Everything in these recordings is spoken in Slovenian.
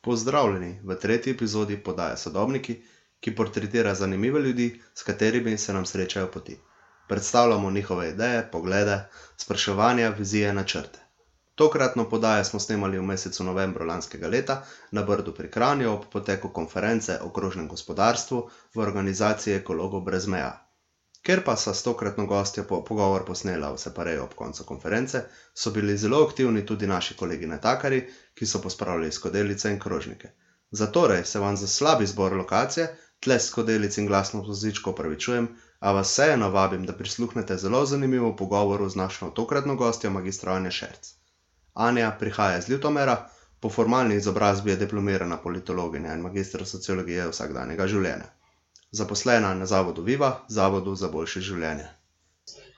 Pozdravljeni v tretji epizodi podaje Sodobniki, ki portretira zanimive ljudi, s katerimi se nam srečajo poti. Predstavljamo njihove ideje, poglede, spraševanja, vizije, načrte. Tokratno podajo smo snemali v mesecu novembru lanskega leta na Brdu pri Kranju ob poteku konference o krožnem gospodarstvu v organizaciji Ekologov brez meja. Ker pa sta s tokratno gostjo po pogovor posnela v Separeju ob koncu konference, so bili zelo aktivni tudi naši kolegi natakari, ki so pospravljali skodelice in krožnike. Zatorej se vam za slab izbor lokacije, tle skodelic in glasno vozičko opravičujem, a vas vseeno vabim, da prisluhnete zelo zanimivo pogovoru z našo tokratno gostjo, magistro Anja Šerc. Anja prihaja iz Ljutomera, po formalni izobrazbi je diplomirana politologinja in magistra sociologije vsakdanjega življenja. Zaposlena na zavodu Viva, Zavodu za boljše življenje.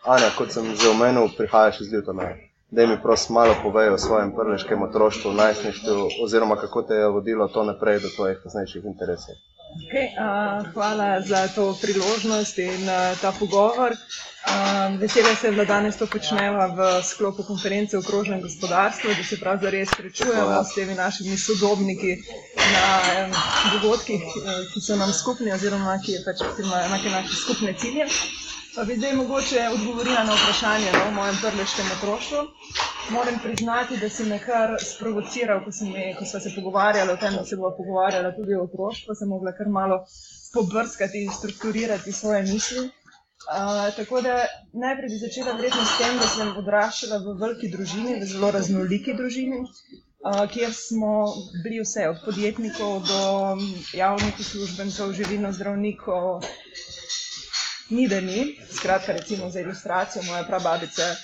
Anja, kot sem že omenil, prihajaš iz Ljutomera. Da mi prosim malo povej o svojem prleškem otroštvu, najstništvu, oziroma kako te je vodilo to naprej do tvojih kasnejših interesov. Okay, uh, hvala za to priložnost in uh, ta pogovor. Uh, vesela sem, da danes to počnemo v sklopu konference o krožnem gospodarstvu, da se prav zares srečujemo s temi našimi sodobniki na um, dogodkih, ki so nam skupni, oziroma ki pač enake naše skupne cilje. Pa bi zdaj mogoče odgovorila na vprašanje no, o mojem prleškem otroštvu. Moram priznati, da si me kar sprovociral, ko, me, ko smo se pogovarjali o tem, da se bomo pogovarjali tudi o otroštvu, sem mogla kar malo pobrskati in strukturirati svoje misli. Uh, tako da najprej bi začela verjetno s tem, da sem odraščala v veliki družini, v zelo raznoliki družini, uh, kjer smo bili vse, od podjetnikov do javnih uslužbencev, živino zdravnikov, ni da ni. Skratka, recimo za ilustracijo, moja prababica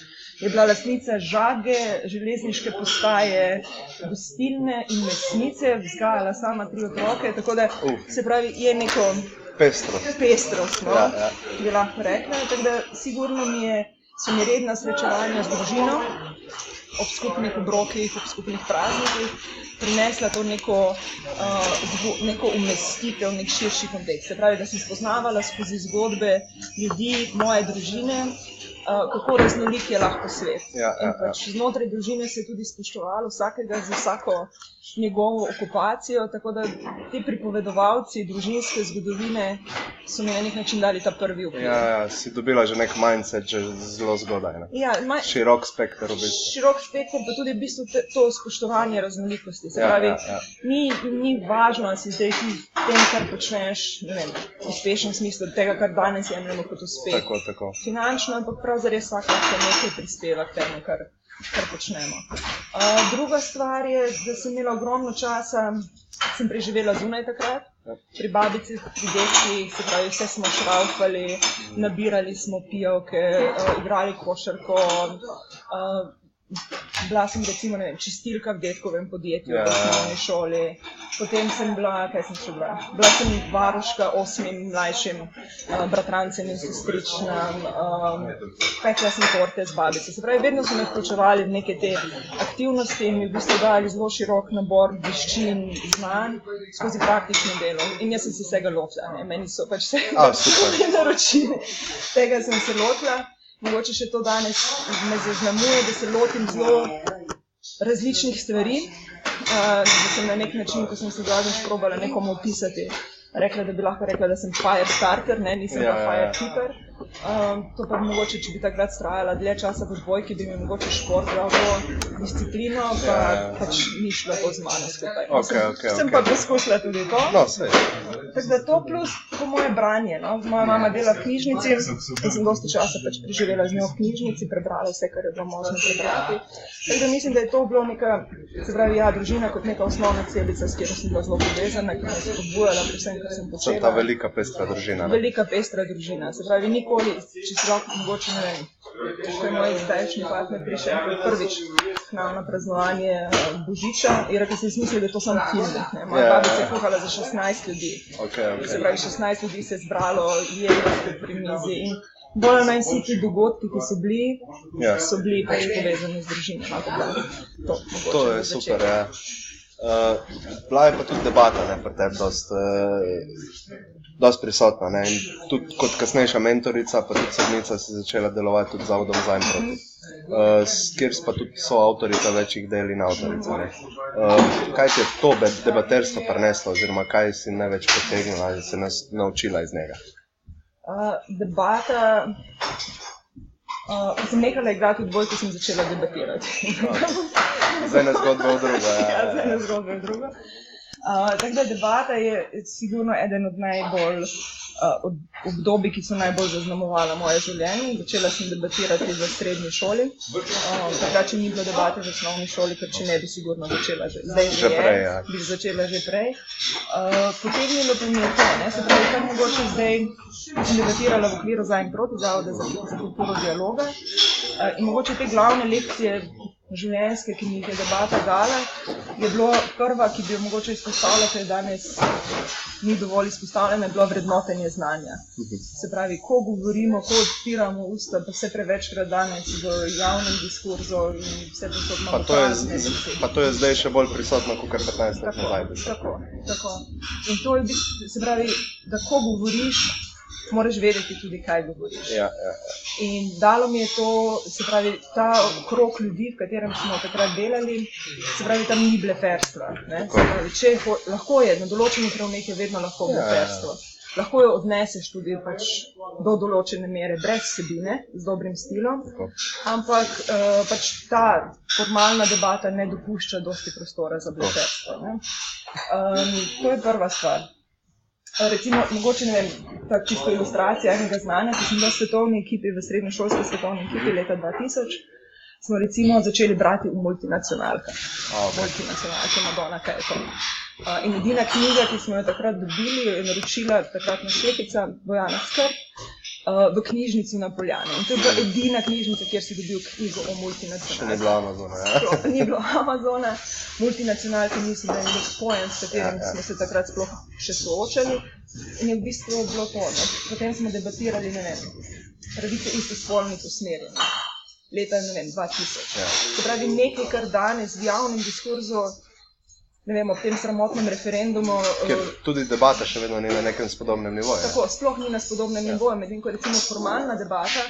je bila lastnica žage, železniške postaje, gostilne in mesnice, vzgajala sama tri otroke. Tako da se pravi, je neko pestrost. Pestrost, no, ja, ja. bi lahko rekla. Tako da sigurno mi je, so mi redna srečevanja z družino ob skupnih obrokih, ob skupnih praznikih, prinesla to neko, uh, neko umestitev, nek širši kontekst. Se pravi, da sem spoznavala skozi zgodbe ljudi, moje družine, kako raznolik je lahko svet. Ja, ja, pač ja. Znotraj družine se je tudi spoštovalo vsakega za vsako njegovo okupacijo. Tako da ti pripovedovalci družinske zgodovine so mi na nek način dali ta prvi upor. Ja, ja, si dobila že nek mindset, že zelo zgodaj. Ja, maj, širok spektr. V bistvu. Širok spektr, pa tudi v bistvu te, to spoštovanje raznolikosti. Se ja, pravi, ja, ja. Ni, ni važno, da si zdaj ti tem, kar počneš, vem, uspešen smisel tega, kar danes jemljemo kot uspeh. Tako, tako. Finančno, ampak pravzaprav vsak lahko nekaj prispeva k temu, kar kar počnemo. Uh, druga stvar je, da sem imela ogromno časa, sem preživela zunaj takrat. Pri babici, pri dekih, se pravi, vse smo šraufali, nabirali smo pijavke, uh, igrali košarko. Uh, bila sem recimo vem, čistilka v detkovem podjetju, ja, v osnovni šoli, potem sem bila, kaj sem še bila? Bila sem varuška osmim mlajšim uh, bratrancem in sestričnam, um, pekla sem torte z babico. Se pravi, vedno so me vključevali v neke te aktivnosti in mi v bistvu dali zelo širok nabor veščin, znanj skozi praktično delo. In jaz sem se vsega lotila, meni so pač vse naročili. Tega sem se lotila mogoče še to danes me zaznamuje, da se lotim zelo različnih stvari. Uh, da sem na nek način, ko sem se zadnjič probala nekomu opisati, rekla, da bi lahko rekla, da sem fire starter, ne, nisem ja, pa ja, fire ja. keeper. Um, to pa bi mogoče, če bi takrat trajala dlje časa v dvojki, bi mi mogoče šport dal to disciplino, pa ja, ja. pač ni šlo to z mano skupaj. Okay, sem, okay, sem okay. pa poskusila tudi to. No, Tako da to plus po moje branje. No? Moja mama dela v knjižnici in sem dosti časa pač preživela z njo v knjižnici, prebrala vse, kar je bilo možno prebrati. Tako da mislim, da je to bilo neka, se pravi, ja, družina kot neka osnovna celica, s katero sem bila zelo povezana, ki me je spodbujala pri vsem, kar sem počela. Ta velika pestra družina. Ne? Velika pestra družina. Se pravi, nikoli, če se lahko mogoče ne vem. Ko je moj zdajšnji partner prišel prvič k nam na praznovanje eh, Božiča, je rekel, da si mislil, da je to samo film. Moja yeah, babica je kuhala za 16 ljudi. Okay, okay. Se pravi, 16 ljudi se je zbralo, jedlo pri mizi. In bolj manj vsi ti dogodki, ki so bili, yeah. Ja. so bili pač povezani z družino. No, to, to je super. Ja. Uh, bila je pa tudi debata, ne, pri tebi, dost, uh, dost prisotna. Ne, in tudi kot kasnejša mentorica, pa tudi sodnica, si začela delovati tudi z Zavodom za Improv, uh, kjer pa tudi so avtorica večjih del in avtorica. ne. Uh, kaj ti je to debaterstvo prineslo, oziroma kaj si največ potegnila in se nas naučila iz njega? Uh, debata. Uh, sem nehala igrati v bolj, ko sem začela debatirati. Zdaj na zgodbo drugo. ja, Ja, zdaj ne zgodba je druga. Uh, tako da debata je sigurno eden od najbolj uh, obdobij, ki so najbolj zaznamovala moje življenje. Začela sem debatirati v srednji šoli. Uh, takrat, če ni bilo debate v osnovni šoli, ker če ne bi sigurno začela že, zdaj Že je, prej, ja. bi začela že prej. Uh, potegnilo pa mi je to, ne, se pravi, kar mogoče zdaj debatirala v okviru za in proti Zavoda za, za kulturo dialoga. Uh, in mogoče te glavne lekcije življenjske, ki mi jih je debata dala, je bilo prva, ki bi jo mogoče izpostavila, ker danes ni dovolj izpostavljena, je bilo vrednotenje znanja. Se pravi, ko govorimo, ko odpiramo usta, pa vse prevečkrat danes v javnem diskurzu in vse posod Pa imamo to, je, z- pa to je zdaj še bolj prisotno, kot 15 let nazaj. se tako, tako. In to je, se pravi, da ko govoriš, moraš vedeti tudi, kaj govoriš. Ja, ja, In dalo mi je to, se pravi, ta krok ljudi, v katerem smo takrat delali, se pravi, tam ni bleferstva. Pravi, če ho, lahko je, na določenih ravneh je vedno lahko Ja, ja, ja. bleferstvo. Lahko jo odneseš tudi pač do določene mere, brez vsebine, z dobrim stilom, tako. ampak uh, pač ta formalna debata ne dopušča dosti prostora za bleferstvo. Um, to je prva stvar. Uh, Recimo, mogoče ne vem, ta čisto ilustracija enega znanja, ki sem bila v svetovni ekipi, v srednjošolski svetovni ekipi leta 2000, smo recimo začeli brati v multinacionalkah. Ok. Multinacionalke, Madonna, kaj je to. Uh, in edina knjiga, ki smo jo takrat dobili, je naročila takratna šefica Bojana Skrb v knjižnici na Poljani. In to je bila edina knjižnica, kjer si dobil knjigo o Še ni bilo Amazona. Ja. Sploh ni bilo Amazona, multinacionalke niso imeli nek pojem, s katerim Ja, ja. smo se takrat sploh še soočali. In je v bistvu bilo to. Ne. Potem smo debatirali, ne vem, pravice istospolnih usmerjenih. Leta ne vem, 2000. Ja. Se pravi, nekaj, kar danes v javnem diskurzu, ne vem, ob tem sramotnem referendumu. Ker tudi debata še vedno ni na nekem spodobnem nivoju. Tako, sploh ni na spodobnem Ja. nivoju, medtem ko recimo formalna debata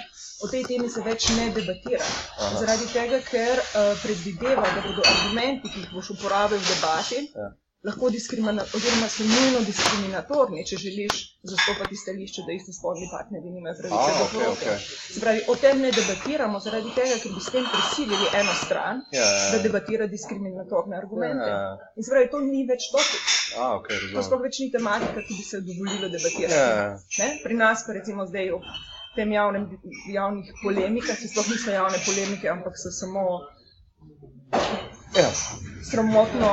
o tej temi se več ne debatira. Aha. Zaradi tega, ker uh, predvideva, da bodo argumenti, ki jih boš uporabil v debati, Ja. Lahko oziroma so nujno diskriminatorni, če želiš zastopati stališče, da istospolni partnerji nimajo pravice do ok, poroke. ok. Se pravi, o tem ne debatiramo, zaradi tega, ker bi s tem prisilili eno stran, Ja, ja, da ja. debatira diskriminatorne argumente. Ja. In se pravi, to ni več topik. A, ok, To sploh več ni tematika, ki bi se dovolilo debatirati. Ja. Ne? Pri nas pa recimo zdaj ob tem javnem, javnih polemikah, ki sploh niso javne polemike, ampak so samo Ja. Sramotno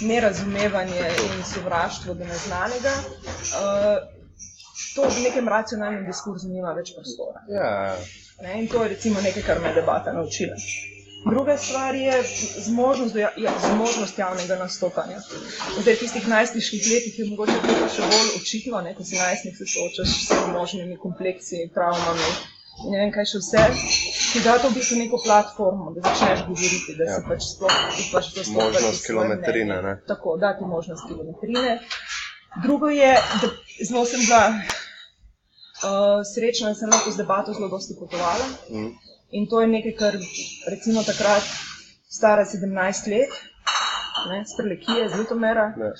nerazumevanje in sovraštvo do neznanega. Uh, to v nekem racionalnem diskurzu nima več prostora. Ja. Ne? In to je recimo nekaj, kar me je debata naučila. Druga stvar je zmožnost, ja, ja, zmožnost javnega nastopanja. Zdaj, v tistih najstniških letih je mogoče to še bolj očitno, ne? ko si najstnik, se soočaš s možnimi kompleksi, travmami ne vem kaj še vse. Ti da to v bistvu neko platformo, da začneš govoriti, da Ja. si pač sploh upaš zastopati Možnost svoje kilometrine, ne. Tako, dati možnost kilometrine. Drugo je, da zelo sem bila uh, srečna, da sem lahko z debato zelo dosti potovala. Mm. In to je nekaj, kar recimo takrat, stara 17 let, ne, s Prelekije, z Litomera, Ne. uh,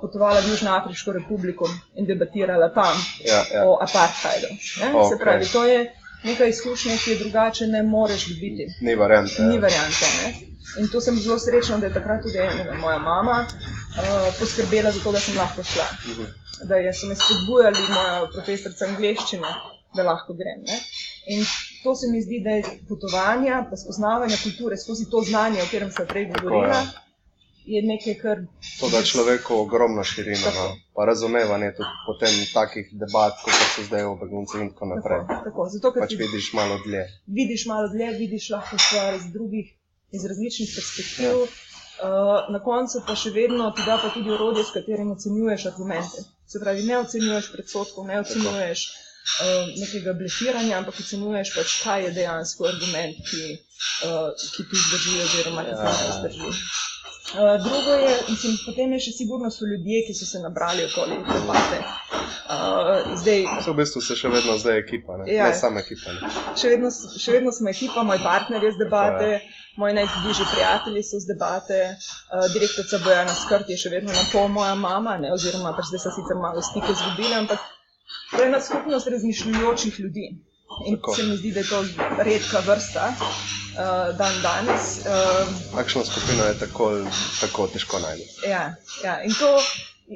potovala v Južnoafriško republiko in debatirala tam Ja, ja. o apartheidu. ne. Se pravi, to je neka izkušnja, ki je drugače ne moreš dobiti. Ni variante. Ni ja. variante. Ne? In to sem zelo srečna, da je takrat tudi vem, moja mama uh, poskrbela za to, da sem lahko šla. Mhm. Da je- so me spodbujali, moja profesorica angleščine, da lahko grem. Ne? In to se mi zdi, da je potovanje, pa spoznavanje kulture skozi to znanje, o katerem sem prej govorila, ja. Je nekaj, kar. To da človeku ogromno širino, no. Pa razumevanje tudi potem takih debat, kot so zdaj o beguncih in tako naprej. Tako, tako, zato, ker Pač ti vidiš malo dlje. vidiš malo dlje, vidiš lahko stvar iz drugih, iz različnih perspektiv. Ja. Uh, na koncu pa še vedno ti da pa tudi orodje, s katerim ocenjuješ argumente. Se pravi, ne ocenjuješ predsodkov, ne ocenjuješ uh, nekega blefiranja, ampak ocenjuješ pač, kaj je dejansko argument, ki, uh, ki ti zdrži oziroma ki Ja. se ne zdrži. Uh, drugo je, mislim, potem je še sigurno so ljudje, ki so se nabrali okoli debate. Uh, zdaj, So v bistvu se še vedno zdaj ekipa, ne, Ja. ne sama ekipa. Ne. še, vedno, še vedno smo ekipa, moj partner je z debate, moji najbližji prijatelji so z debate, uh, direktorica Bojana Skrt je še vedno na pol moja mama, ne, oziroma pač zdaj so sicer malo stike izgubili, ampak to je ena skupnost razmišljujočih ljudi. In Tako. se mi zdi, da je to redka vrsta uh, dan danes. Uh, Takšno skupino je tako, tako težko najti. Ja, ja, in to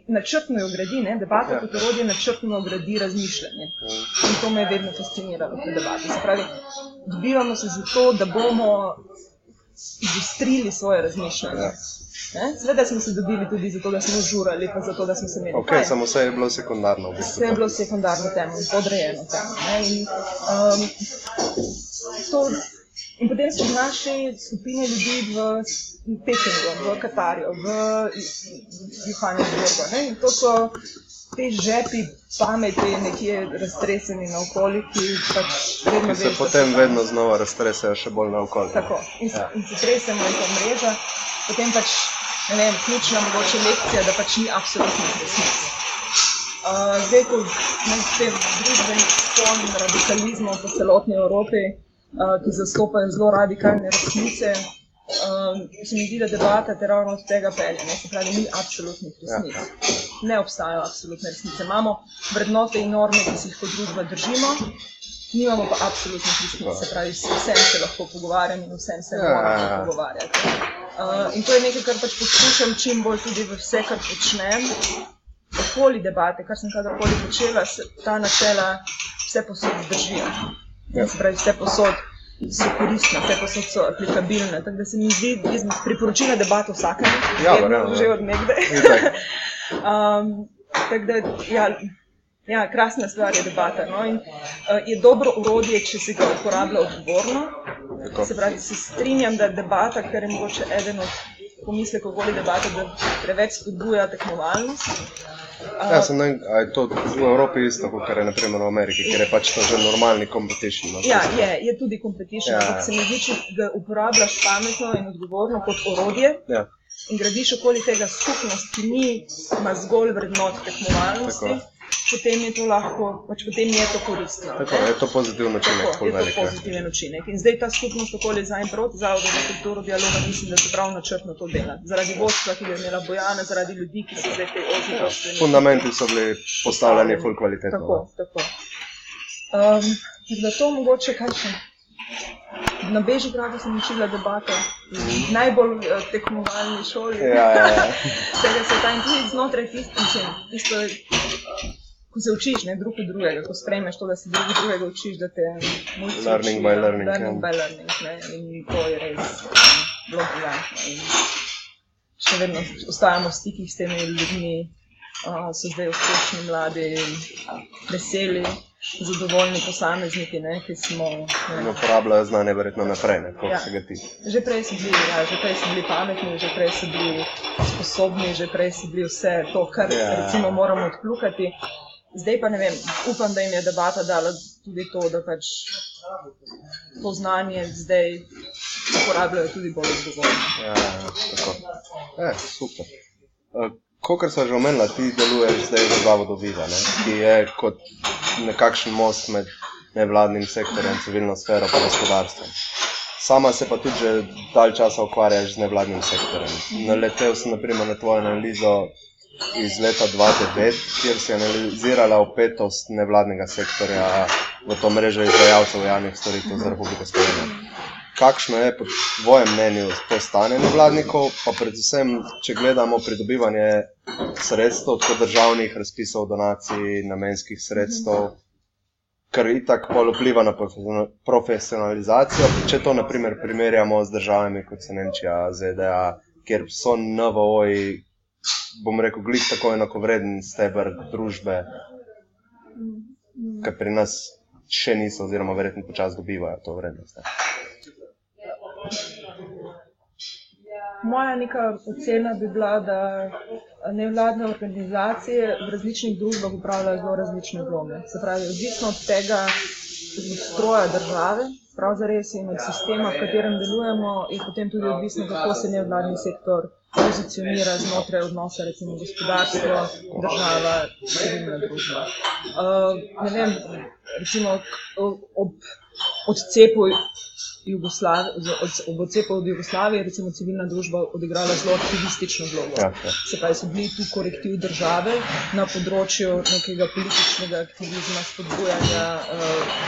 načrtno jo gradi, ne? debata Ja. kot orodje načrtno gradi razmišljanje. In to me je vedno fasciniralo pri debati. Se pravi, dobivamo se zato, da bomo izostrili svoje razmišljanje. Ja. Ne? Seveda smo se dobili tudi zato, da smo žurali, pa zato, da smo se imeli. Okay, samo vse je bilo sekundarno. V bistvu, Vse je bilo sekundarno temu, podrejeno temu. ne, In, um, to, in potem so v naši skupini ljudi v Pekingu, v Katarju, v Johannesburgu. ne, in To so te žepi pameti, nekje raztreseni naokoli, ki pač vedno ki se potem vedno znova raztresejo še bolj naokoli. Tako. In, se, Ja. in se tresemo in ta mreža, potem pač, ne vem, ključna mogoče lekcija, da pač ni absolutnih resnic. Uh, zdaj, ko med tem družbenim spon radikalizmom po celotni Evropi, ki zastopajo zelo radikalne resnice, uh, se mi zdi, da debata te ravno od tega pelje. Ne? Se pravi, ni absolutnih resnic. Ne obstajajo absolutne resnice. Imamo vrednote in norme, ki se jih kot družba držimo, nimamo pa absolutnih resnic. Se pravi, vsem se lahko pogovarjam in vsem se Ja, moramo ja, ja. pogovarjati. Uh, in to je nekaj, kar pač poskušam čim bolj tudi v vse, kar počnem. Okoli debate, kar sem kadarkoli počela, se ta načela vse posod držijo. Ja. Se pravi, vse posod so koristne, vse posod so aplikabilne. Tako da se mi zdi, jaz priporočila debato vsakemu, Ja, vedno, že ja. od nekdaj. Itak. Um, tako da, ja, ja, krasna stvar je debata. No? In, uh, je dobro urodje, če se ga uporablja odgovorno. Tako. Se pravi, se strinjam, da debata, ker je mogoče eden od pomislekov okoli debate, da preveč spodbuja tekmovalnost. Uh, Ja, sem ne, vem, a je to v Evropi isto, kot je naprimer v Ameriki, ker je pač to že normalni competition. No, Ja, je, je tudi competition, Ja, ampak ja. se mi zdi, če ga uporabljaš pametno in odgovorno kot orodje Ja. in gradiš okoli tega skupnost, ki ni ima zgolj vrednot tekmovalnosti, Tako. Potem je to lahko, pač potem je to koristno. Tako, ne? je to pozitiven učinek, Tako, je to ne. pozitiven učinek. In zdaj ta skupnost okoli za in proti zavodu za kulturo dialoga mislim, da se prav načrtno to dela. Zaradi vodstva, ki ga je imela Bojana, zaradi ljudi, ki so zdaj te oči vrsteni. Fundamenti so bili postavljeni ful kvalitetno. Tako, tako. Um, tako da to mogoče kaj še. Na Bežigradu sem učila debate, v najbolj uh, tekmovalni šoli. Ja, ja, ja. Tega se ta in tudi znotraj tistega, tisto, ko se učiš ne, drug od drugega, ko sprejmeš to, da se drug od drugega učiš, da te mulci Learning učijo, by learning, Learning ja. by learning, ne, in to je res um, bilo briljantno. In Še vedno ostajamo v stikih s temi ljudmi, uh, so zdaj uspešni, mladi, veseli, zadovoljni posamezniki, ne, ki smo. In Ne, uporabljajo znanje verjetno naprej, ne, koliko Ja. se ga tiče. Že prej so bili, ja, že prej so bili pametni, že prej so bili sposobni, že prej so bili vse to, kar Ja. recimo moramo odkljukati. Zdaj pa ne vem, upam, da jim je debata dala tudi to, da pač to znanje zdaj uporabljajo tudi bolj odgovorno. Ja, ja, tako. E, super. Kot so že omenila, ti deluješ zdaj v Zavodu Viva, ne, ki je kot nekakšen most med nevladnim sektorjem, civilno sfero in gospodarstvom. Sama se pa tudi že dalj časa ukvarjaš z nevladnim sektorjem. Naletel sem naprimer na tvojo analizo iz leta 2009, kjer si analizirala opetost nevladnega sektorja v to mrežo izvajalcev javnih storitev za Republiko Slovenijo. Kakšno je po tvojem mnenju to stanje nevladnikov, pa predvsem, če gledamo pridobivanje sredstev, tako državnih razpisov, donacij, namenskih sredstev, kar itak pol vpliva na profesional- profesionalizacijo. Če to naprimer primerjamo z državami kot so Nemčija, ZDA, kjer so NVO-ji, bom rekel, glih tako enakovreden steber družbe, kar pri nas še niso, oziroma verjetno počasi dobivajo to vrednost. Ne. Moja neka ocena bi bila, da nevladne organizacije v različnih družbah upravljajo zelo različne vloge. Se pravi, odvisno od tega, od stroja države, prav zares in od sistema, v katerem delujemo, je potem tudi odvisno, kako se nevladni sektor pozicionira znotraj odnosa, recimo gospodarstvo, država, civilna družba. Uh, ne vem, recimo ob odcepu Jugoslavije, ob odcepu od Jugoslavije, je recimo civilna družba odigrala zelo aktivistično vlogo. Ja, ja. Se pravi, so bili tu korektiv države na področju nekega političnega aktivizma, spodbujanja uh,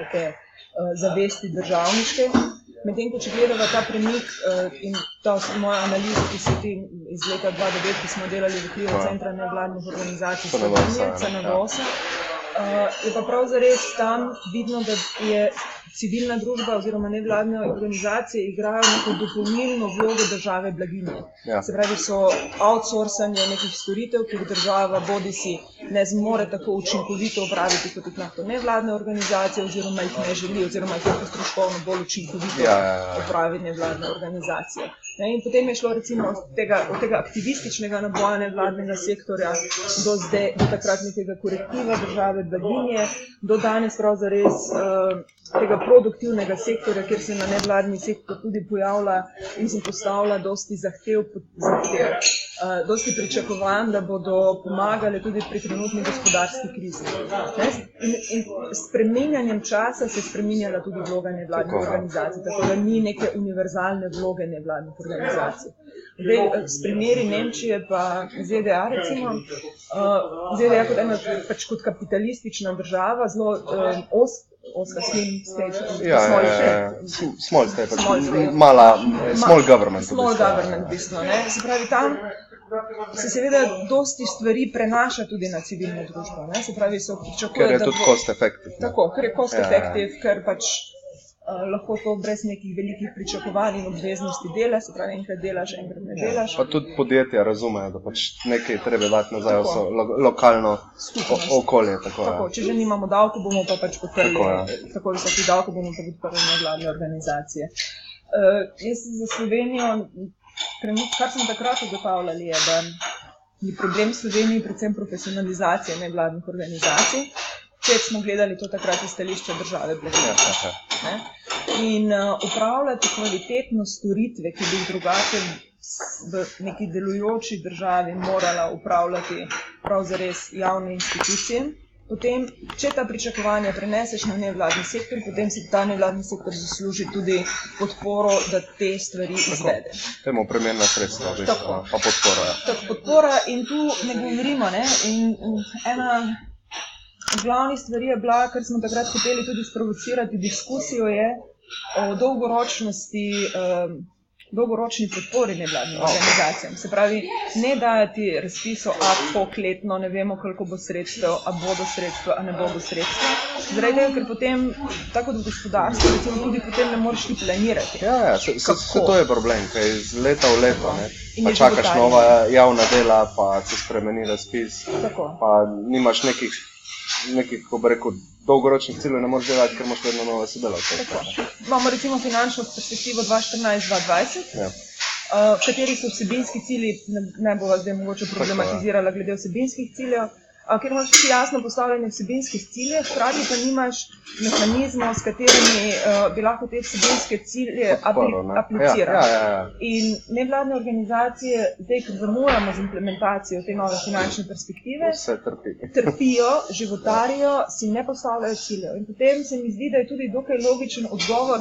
neke, uh, zavesti državniške. Medtem ko če gledamo ta premik uh, in ta moja analiza, ki se ti iz leta 2009, ki smo delali v okviru Ja. Centra nevladnih organizacij CNVOS-a, Slovenije, ja. CNVOS-a, uh, je pa prav zares tam vidno, da je civilna družba oziroma nevladne organizacije igrajo neko dopolnilno vlogo države blaginje. Ja. Se pravi, so outsourcanje nekih storitev, ki jih država bodi si ne zmore tako učinkovito upraviti, kot jih lahko nevladne organizacije, oziroma jih ne želi, oziroma jih lahko stroškovno bolj učinkovito Ja, ja, ja. upravi nevladne organizacije. Ne, in potem je šlo recimo od tega, od tega aktivističnega naboja nevladnega sektorja do, zdaj, do takrat nekega korektiva države blaginje, do danes pravzaprav uh, tega produktivnega sektorja, kjer se na nevladni sektor tudi pojavlja in se postavlja dosti zahtev, zahtev uh, dosti pričakovanj, da bodo pomagali tudi pri trenutni gospodarski krizi. In, in s spreminjanjem časa se je spreminjala tudi vloga nevladnih Tako, organizacij, tako da ni neke univerzalne vloge nevladnih organizacij. Zdaj, eh, s primeri Nemčije pa ZDA, recimo, uh, ZDA kot ena pač kot kapitalistična država, zelo uh, os, oska slim state, Ja, small ja, ja, ja. Small state, pač mala, small government. Small ja. government, v bistvu. Ne? Se pravi, tam se seveda dosti stvari prenaša tudi na civilno družbo. Ne? Se pravi, so pričakuje, Ker je tudi cost effective. Tako, ker je cost Ja, ja. effective, ker pač lahko to brez nekih velikih pričakovanj in obveznosti dela, se pravi, enkrat delaš, enkrat ne delaš. Pa tudi podjetja razumejo, da pač nekaj treba dati nazaj v so, lo, lokalno Skupnost. o, okolje. Tako, Tako, ja. če že nimamo davkov, bomo pa pač podprli Tako, ja. tako, visoki davki, bomo pa podprli nevladne organizacije. Uh, jaz za Slovenijo, trenut, kar smo takrat ugotavljali, je, da je problem Slovenije predvsem profesionalizacija nevladnih organizacij. Če smo gledali to takrat iz stališča države, Ja, ja, ja. In uh, upravljati kvalitetno storitve, ki bi jih drugače v neki delujoči državi morala upravljati prav zares javne institucije. Potem, če ta pričakovanja preneseš na nevladni sektor, potem si ta nevladni sektor zasluži tudi podporo, da te stvari izvede. Temu primerna sredstva, Tako. pa podpora. Ja. Tako podpora in tu ne govorimo. Ne? In ena glavnih stvari je bila, kar smo takrat hoteli tudi sprovocirati diskusijo, je o dolgoročnosti. Um, Dolgoročni podpori nevladnim organizacijam. Se pravi, ne dajati razpisov, a pokletno, ne vemo, koliko bo sredstev, a bodo sredstva, a ne bodo sredstva. Zaradi tega, ker potem, tako kot v gospodarstvu, recimo, tudi potem ne moreš ti planirati. Ja, ja, se, se, se to je problem, ker iz leta v leto ne, pa čakaš nova javna dela, pa se spremeni razpis, Tako. pa nimaš nekih, nekih kako bi rekel, dolgoročnih ciljev, ne moreš delati, ker imaš vedno nove sodelavce. Imamo recimo finančno perspektivo 2014-2020, Ja. uh, kateri so vsebinski cilji, ne, ne bova zdaj mogoče problematizirala glede vsebinskih ciljev, ker imaš vsi jasno postavljene vsebinske cilje, hkrati pa nimaš mehanizmov, s katerimi uh, bi lahko te vsebinske cilje apli, Podporo, ne. aplicirali. Ja, ja, ja. In nevladne organizacije, zdaj, ko zamujamo z implementacijo te nove finančne perspektive, trpi. trpijo, životarijo, si ne postavljajo ciljev. In potem se mi zdi, da je tudi dokaj logičen odgovor,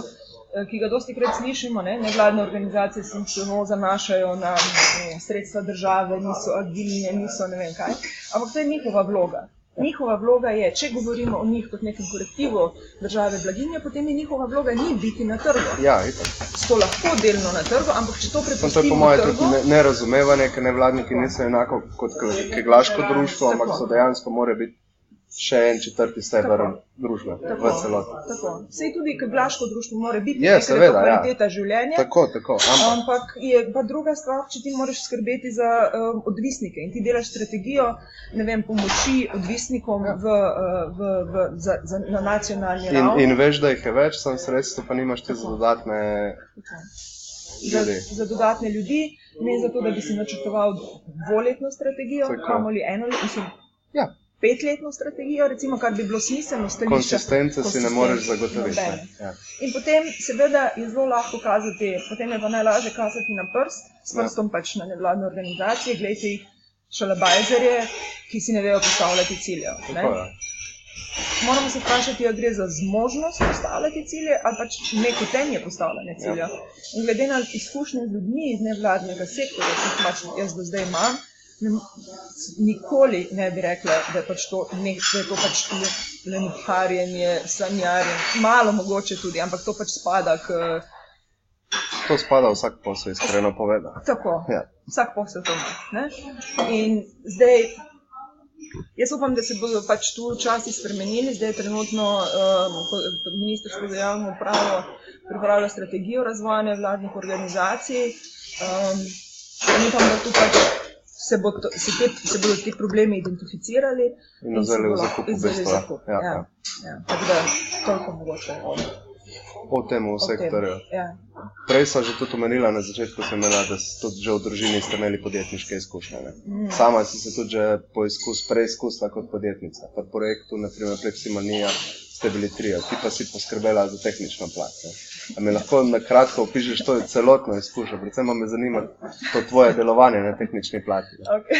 ki ga dosti krat slišimo. Ne? Nevladne organizacije se samo zanašajo na eh, sredstva države, niso agilne, niso ne vem kaj. Ampak to je njihova vloga. Njihova vloga je, če govorimo o njih kot nekem kolektivu države blaginje, potem je njihova vloga ni biti na trgu. Ja, itak. So lahko delno na trgu, ampak če to Samo to je po prepustimo mojem trgu, tudi ne- nerazumevanje, ker nevladniki niso enako kot ke- keglaško društvo, ampak so dejansko more biti še en četrti stebr Tako. družbe v Tako, celoti. tako. Sej tudi keglaško društvo mora biti, Je, seveda, ja. kvaliteta življenja. Tako, tako. Ampak Ampak je pa druga stvar, če ti moraš skrbeti za um, odvisnike in ti delaš strategijo ne vem, pomoči odvisnikom v, uh, v, v, za, za, na nacionalni in, ravni. in veš, da jih je več, sem sredstvo, pa nimaš ti za dodatne. Za, ljudi. za dodatne ljudi, ne zato, da bi si načrtoval dvoletno strategijo, Tako. kamoli eno leto. Ja, petletno strategijo, recimo, kar bi bilo smiselno stališče. Konsistence si ne moreš zagotoviti. Ne. Ja. In potem, seveda, je zelo lahko kazati, potem je pa najlažje kazati na prst, s Ja. prstom pač na nevladne organizacije, gledajte jih šalabajzerje, ki si ne vejo postavljati ciljev. Ne? Moramo se vprašati, ali gre za zmožnost postavljati cilje ali pač nekotenje postavljanja Ja. ciljev. In glede na izkušnje z ljudmi iz nevladnega sektorja, ki jih pač jaz do zdaj imam, ne, nikoli ne bi rekla, da je, pač to, ne, da je to pač le- lenuharjenje, sanjarjenje, malo mogoče tudi, ampak to pač spada k To spada vsak posel, iskreno povedano. tako. Ja. Vsak posel to ima. In zdaj, jaz upam, da se bodo pač tu časi spremenili. Zdaj je trenutno um, Ministrstvo za javno upravo pripravlja strategijo razvoja vladnih organizacij. Um, in upam, da tu pač se, bo to, se, te, se bodo ti problemi identificirali In vzeli v zakup. Ja, Ja, ja. ja. Tako da toliko mogoče o, tem sektorju. Ja. Prej sem že tudi omenila na začetku, imela, da ste tudi že v družini imeli podjetniške izkušnje. Ne? Mm. Sama si se tudi že poizkus, preizkusila kot podjetnica. Pri projektu, naprimer Pleximanija, ste bili trije, ti pa si poskrbela za tehnično plat. Ne? A mi lahko na kratko opišeš to celotno izkušnjo, predvsem pa me zanima to tvoje delovanje na tehnični plati. Okay.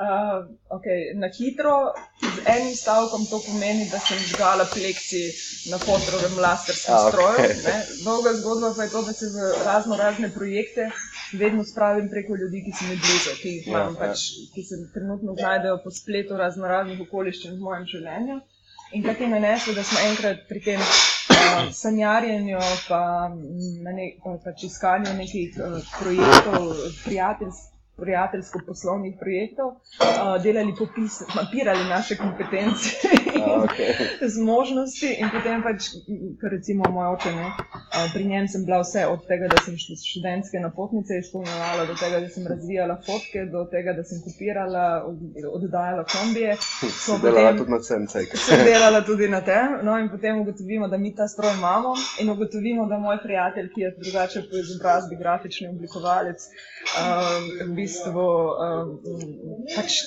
Uh, okay. Na hitro, z enim stavkom to pomeni, da sem žgala pleksi na fotrovem laserskem okay. stroju. ne. Dolga zgodba pa je to, da se v razno razne projekte vedno spravim preko ljudi, ki so mi blizu, ki, Ja, ja. pač, ki se trenutno znajdejo po spletu razno raznih okoliščin v mojem življenju. In kaj je naneslo, da smo enkrat pri tem uh, sanjarjenju, pa ne, pa pač iskanju nekih uh, projektov, prijateljstv, prijateljsko-poslovnih projektov, uh, delali popis, mapirali naše kompetence okay. zmožnosti in potem pač, m, ker recimo moj oče, ne, a, pri njem sem bila vse od tega, da sem št- študentske napotnice izpolnjevala, do tega, da sem razvijala fotke, do tega, da sem kopirala, od- oddajala kombije. Si delala tudi na CNC. Sem delala tudi na tem, no in potem ugotovimo, da mi ta stroj imamo, in ugotovimo, da moj prijatelj, ki je drugače po izobrazbi grafični oblikovalec, um, v bistvu um, pač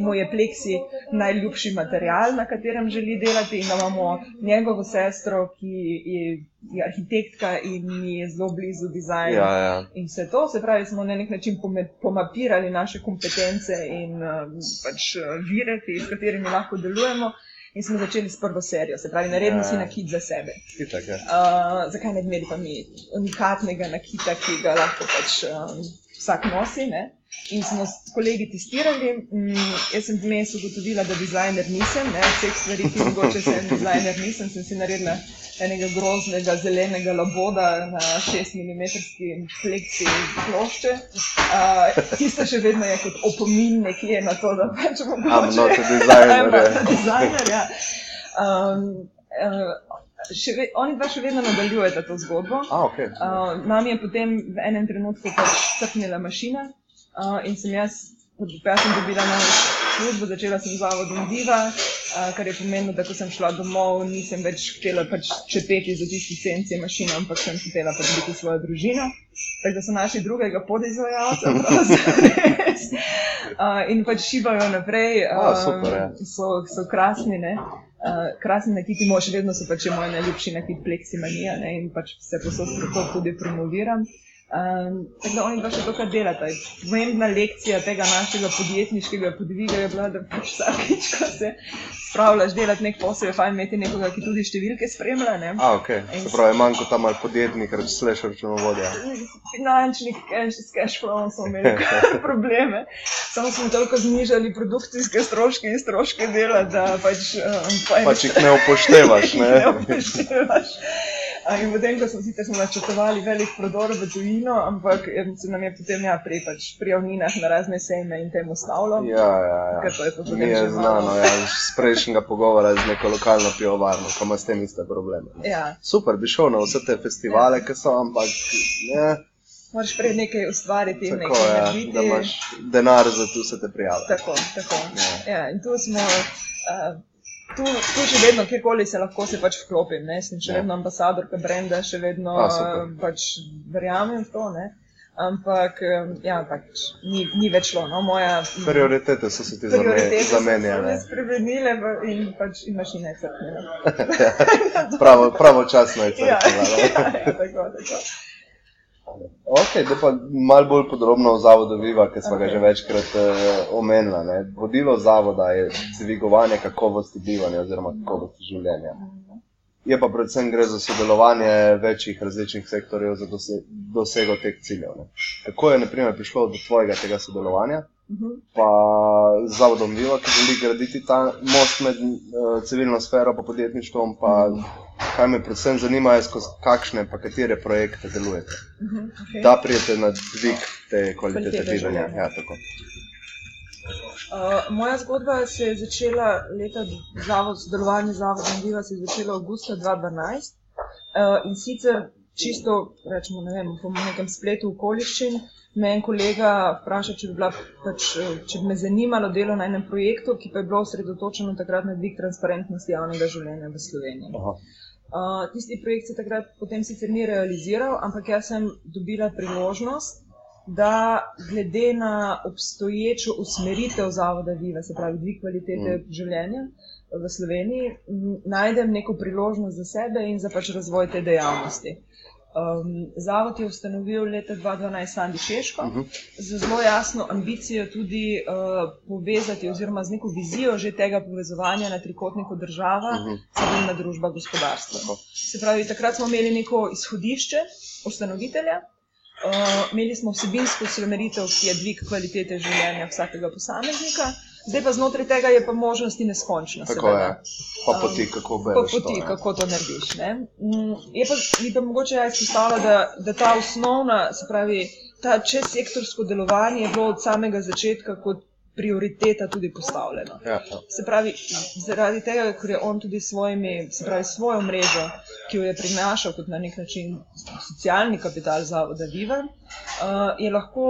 mu je pleksi najljubši material, na katerem želi delati, in imamo njegovo sestro, ki je, je arhitektka in je zelo blizu dizajna. Ja, ja. In vse to, se pravi, smo na nek način pomapirali naše kompetence in um, pač uh, vire, s katerimi lahko delujemo. In smo začeli s prvo serijo, se pravi, naredimo Ja. si nakit za sebe. Itak, ja. Uh, zakaj ne bi imeli pa mi unikatnega nakita, ki ga lahko pač um, vsak nosi? Ne? In smo s kolegi testirali. Mm, jaz sem vmes ugotovila, da dizajner nisem, ne? vseh stvari, ki mogoče sem dizajner nisem, sem si naredila enega groznega zelenega laboda na 6 mm pleksi plošče. Uh, tisto še vedno je kot opomin nekje na to, da pač I'm mogoče. not a designer. I'm not ja. a designer, ja. Um, uh, še ve, oni pa še vedno nadaljujeta to zgodbo. A, ok. Uh, nam je potem v enem trenutku pač crknila mašina uh, in sem jaz, jaz sem dobila novo službo, začela sem z zavodom Diva, uh, kar je pomenilo, da ko sem šla domov, nisem več htela pač čepeti za tisti senci mašine, ampak sem hotela pač biti svojo družino. Tako da so našli drugega podizvajalca, uh, in pač šibajo naprej. A, super, ja. so, so krasni, ne. Uh, krasni nakiti, moj še vedno so pač moj najljubši nakit pleksimanija ne, in pač se posod tudi promoviram. Um, tako da oni pa še to, kar delata. Pomembna lekcija tega našega podjetniškega podviga je bila, da pač vsakič, ko se spravljaš delati nek posel, je fajn imeti nekoga, ki tudi številke spremlja. Ne. A, ok. Se pravi, manj kot tam ali podjetnik, reč slash računovodja. Finančni cash, s cash flowom smo imeli probleme. Samo smo toliko znižali produkcijske stroške in stroške dela, da pač um, Pač jih ne upoštevaš, ne? ne upoštevaš. In potem, ko smo sicer smo načrtovali velik prodor v tujino, ampak se nam je potem ja, pri, pač, pri javninah na razne sejme in temu stavilo. Ja, ja, Ker ja. to je potem Mi je znano, ja, iz prejšnjega pogovora z neko lokalno pivovarno, ko ima s tem iste probleme. Ja, Super, bi šel na vse te festivale, ki so, ampak ne, moraš prej nekaj ustvariti tako nekaj je, narediti. da imaš denar za tu vse te prijave. Tako, tako. Ja. Ja, in tu smo, uh, tu, tu še vedno, kjerkoli se lahko se pač vklopim. Ne? Sem še Ja. vedno ambasadorka brenda, še vedno A, super. uh, pač verjamem v to. Ne? Ampak ja, pač, ni, ni več šlo. No, moja Prioritete so se ti zamenjale. spremenile in, pač, in mašina je crknila. Pravo, pravočasno je Ja, crknila. ja, no. ja, tako, tako. Ok, da pa malo bolj podrobno o zavodu Viva, ki smo ga Ok. že večkrat uh, omenili. ne. Vodilo zavoda je dvigovanje kakovosti bivanja oziroma kakovosti življenja. Je pa predvsem gre za sodelovanje večjih različnih sektorjev za dose dosego teh ciljev. Ne. Kako je naprimer, prišlo do tvojega tega sodelovanja, Mhm. pa z zavodom Viva, ki želi graditi ta most med uh, civilno sfero in podjetništvom, pa kaj me predvsem zanima, je skozi kakšne pa katere projekte delujete. Mhm, okej. Da prijete na dvig te kvalitete bivanja. življenja. Ja, tako. Uh, moja zgodba se je začela leta, zavod, sodelovanje z Zavodom Viva se je začelo avgusta 2012 uh, in sicer čisto, rečemo, ne vem, po nekem spletu okoliščin, me je en kolega vprašal, če bi, bila, pač, eh, če bi me zanimalo delo na enem projektu, ki pa je bilo osredotočeno takrat na dvig transparentnosti javnega življenja v Sloveniji. Aha. Uh, tisti projekt se takrat potem sicer ni realiziral, ampak jaz sem dobila priložnost, da glede na obstoječo usmeritev Zavoda Viva, se pravi dvig kvalitete mm. življenja v Sloveniji, najdem neko priložnost za sebe in za pač razvoj te dejavnosti. Um, Zavod je ustanovil leta 2012 Sandi Češko Mhm. z zelo jasno ambicijo tudi uh, povezati, oziroma z neko vizijo že tega povezovanja na trikotniku država, Mhm. civilna družba, gospodarstvo. Se pravi, takrat smo imeli neko izhodišče ustanovitelja, uh, imeli smo vsebinsko usmeritev, ki je dvig kvalitete življenja vsakega posameznika, zdaj pa znotraj tega je pa možnosti neskončno. Tako seveda. je. Pa poti, kako Po bereš poti, to. kako to narediš. ne. Mm, Je pa, bi pa mogoče jaz izpostavila, da, da ta osnovna, se pravi, ta čezsektorsko delovanje je bilo od samega začetka kot prioriteta tudi postavljeno. Ja, ja. Se pravi, zaradi tega, ker je on tudi svojimi, se pravi, svojo mrežo, ki jo je prinašal kot na nek način socialni kapital Zavoda Viva, uh, lahko,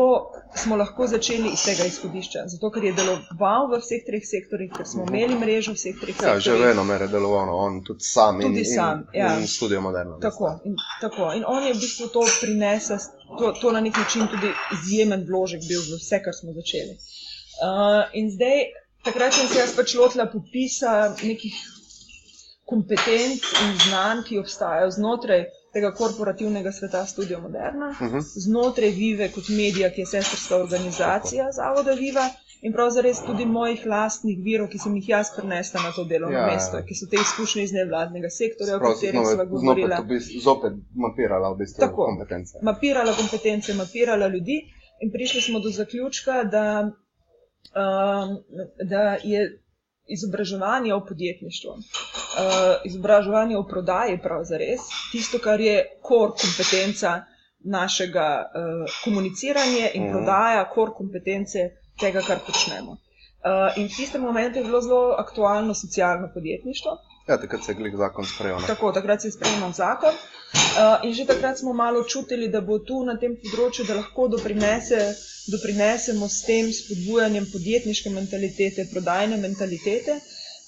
smo lahko začeli iz tega izhodišča. Zato, ker je deloval v vseh treh sektorjih, ker smo imeli mrežo vseh treh Ja, že sektorjih. vedno me je deloval, no, on tudi sam in, Tudi sam, in, ja. in studio moderno. Tako in, tako. in on je v bistvu to prinesel, to, to na nek način tudi izjemen vložek bil v vse, kar smo začeli. Uh, in zdaj, takrat sem se jaz pač lotila popisa nekih kompetenc in znanj, ki obstajajo znotraj tega korporativnega sveta Studio Moderna, Uh -huh. znotraj Vive kot medija, ki je sestrska organizacija Zavoda Viva. In pravzaprav tudi mojih lastnih virov, ki sem jih jaz prenesla na to delovno Ja, ja, mesto, ki so te izkušnje iz nevladnega sektorja, o Prav, katerih znova- sva govorila Zopet, v bistvu, zopet mapirala v bistvu Tako. kompetence. mapirala kompetence, mapirala ljudi, in prišli smo do zaključka, da, um, da je izobraževanje o podjetništvu, uh, izobraževanje o prodaji, pravzaprav tisto, kar je kor kompetenca našega uh, komuniciranja in mm. prodaja, kor kompetence tega, kar počnemo. Uh, in v tistem momentu je bilo zelo aktualno socialno podjetništvo. Ja, takrat se je glik zakon sprejel. ne. Tako, takrat se je sprejemal zakon. Uh, in že takrat smo malo čutili, da bo tu na tem področju, da lahko doprinese, doprinesemo s tem spodbujanjem podjetniške mentalitete, prodajne mentalitete.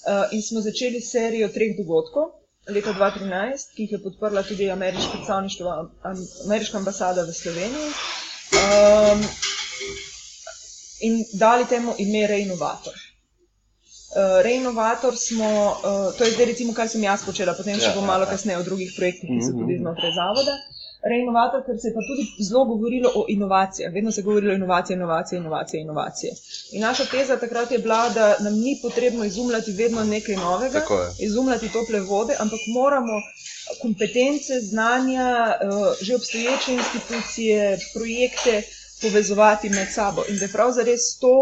Uh, in smo začeli serijo treh dogodkov leta 2013, ki jih je podprla tudi ameriško predstavništvo, am, ameriška ambasada v Sloveniji. Um, in dali temu ime Reinovator. Uh, Reinovator smo, uh, to je zdaj recimo, kar sem jaz počela, potem še Ja, bom ja, malo ja. kasneje o drugih projektih, ki so Mhm. tudi znotraj zavoda. Reinovator, ker se je pa tudi zelo govorilo o inovacijah. Vedno se je govorilo o inovacijah, inovacije, inovacije, inovacije. In naša teza takrat je bila, da nam ni potrebno izumljati vedno nekaj novega, izumljati tople vode, ampak moramo kompetence, znanja, eh, že obstoječe institucije, projekte povezovati med sabo. In da je pravzaprav to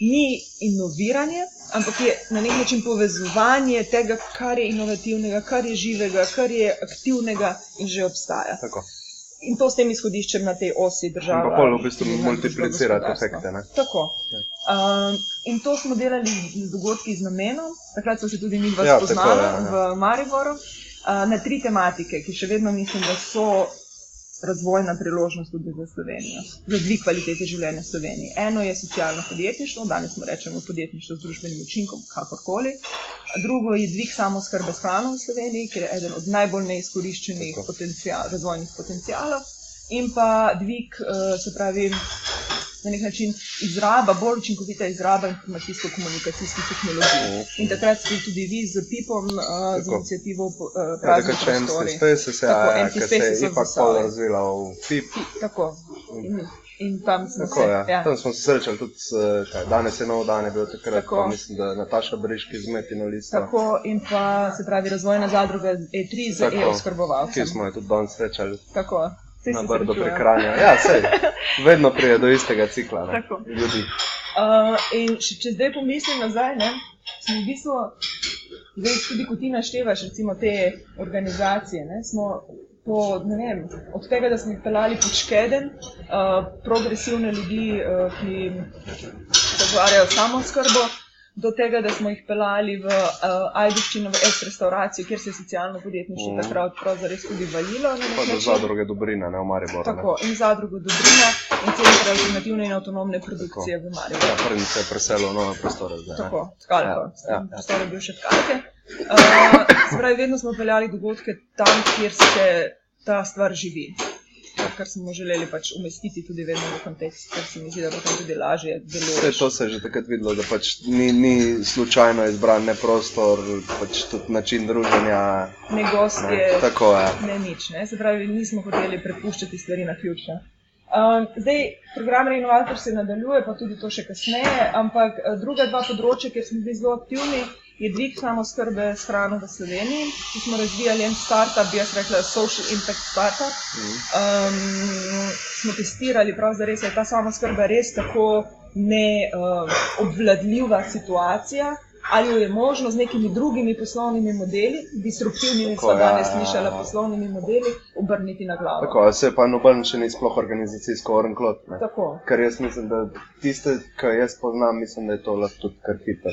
ni inoviranje, ampak je na nek način povezovanje tega, kar je inovativnega, kar je živega, kar je aktivnega in že obstaja. Tako. In to s tem izhodiščem na tej osi države. Pa pol v bistvu multiplicirati efekte. Ne? Tako. Um, in to smo delali z dogodki z namenom. Takrat so se tudi mi dva Ja, spoznala tako, ja, ja. v Mariboru uh, na tri tematike, ki še vedno mislim, da so razvojna priložnost tudi za Slovenijo, za dvig kvalitete življenja v Sloveniji. Eno je socialno podjetništvo, danes smo rečemo podjetništvo z družbenim učinkom, kakorkoli. Drugo je dvig samoskrbe s hrano v Sloveniji, ker je eden od najbolj neizkoriščenih Tako. potencial, razvojnih potencialov. in pa dvig, uh, se pravi, na nek način izraba, bolj učinkovita izraba informacijsko-komunikacijskih tehnologij. In takrat ste tudi vi z PIP-om, uh, z Tako. inicijativo uh, Ja, Prazni tako če MC prostori. Spaces, ja, Tako, ja, MC ki se je ipak pol razvila v FIP. Tako. In, in tam smo Tako, se. ja. Ja. Tam smo se srečali tudi, kaj, danes je nov dan, je bil takrat, Tako. pa mislim, da Nataša Briški z Metino listo, Tako in pa se pravi razvojna zadruga E3 z Tako. ki smo jo tudi danes srečali Tako. Vsi na Brdo prekranja. Ja, sej, vedno prije do istega cikla, ne, ljudi. Uh, in če, če zdaj pomislim nazaj, ne, smo v bistvu, zdaj tudi ko ti naštevaš recimo, te organizacije, ne, smo po, ne vem, od tega, da smo jih pelali pod škeden, uh, progresivne ljudi, uh, ki se ukvarjajo samo skrbo. Do tega, da smo jih pelali v uh, Ajduščino, v S-restauracijo, kjer se je socialno podjetništvo Mhm. takrat pravzaprav tudi valilo. Pa do zadruge Dobrina, ne v Mariboru. ne. Tako, in zadrugo Dobrina in center alternativne in avtonomne produkcije v Mariboru. Ja, prvi se je preselil v nove prostore zdaj. ne. Tako, skalko. Ja, ja, ja. Prostor je bil še tkalke. Uh, se pravi, vedno smo peljali dogodke tam, kjer se ta stvar živi. Kar- smo želeli pač umestiti tudi vedno v kontekst, ker se mi zdi, da potem tudi lažje Vse deluje. to se je že takrat videlo, da pač ni, ni slučajno izbran ne prostor, pač tudi način druženja. Ne Ne, gostje, tako je. ne nič. Ne? Se pravi, nismo hoteli prepuščati stvari na ključne. Um, zdaj, program Reinovator se nadaljuje, pa tudi to še kasneje, ampak eh, druga dva področja, kjer smo bili zelo aktivni, je dvig samoskrbe s hrano v Sloveniji. Tu smo razvijali en startup, bi jaz rekla Social Impact Startup. Um, smo testirali, da je ta samoskrba res tako neobvladljiva situacija. Ali jo je možno z nekimi drugimi poslovnimi modeli, disruptivnimi, Tako, smo ja, danes ja, ja. slišali, poslovnimi modeli, obrniti na glavo. Tako, se pa noben še ni sploh organizacijsko orenklot. Tako. Ker jaz mislim, da tiste, ki jaz poznam, mislim, da je to lahko tudi kar hiter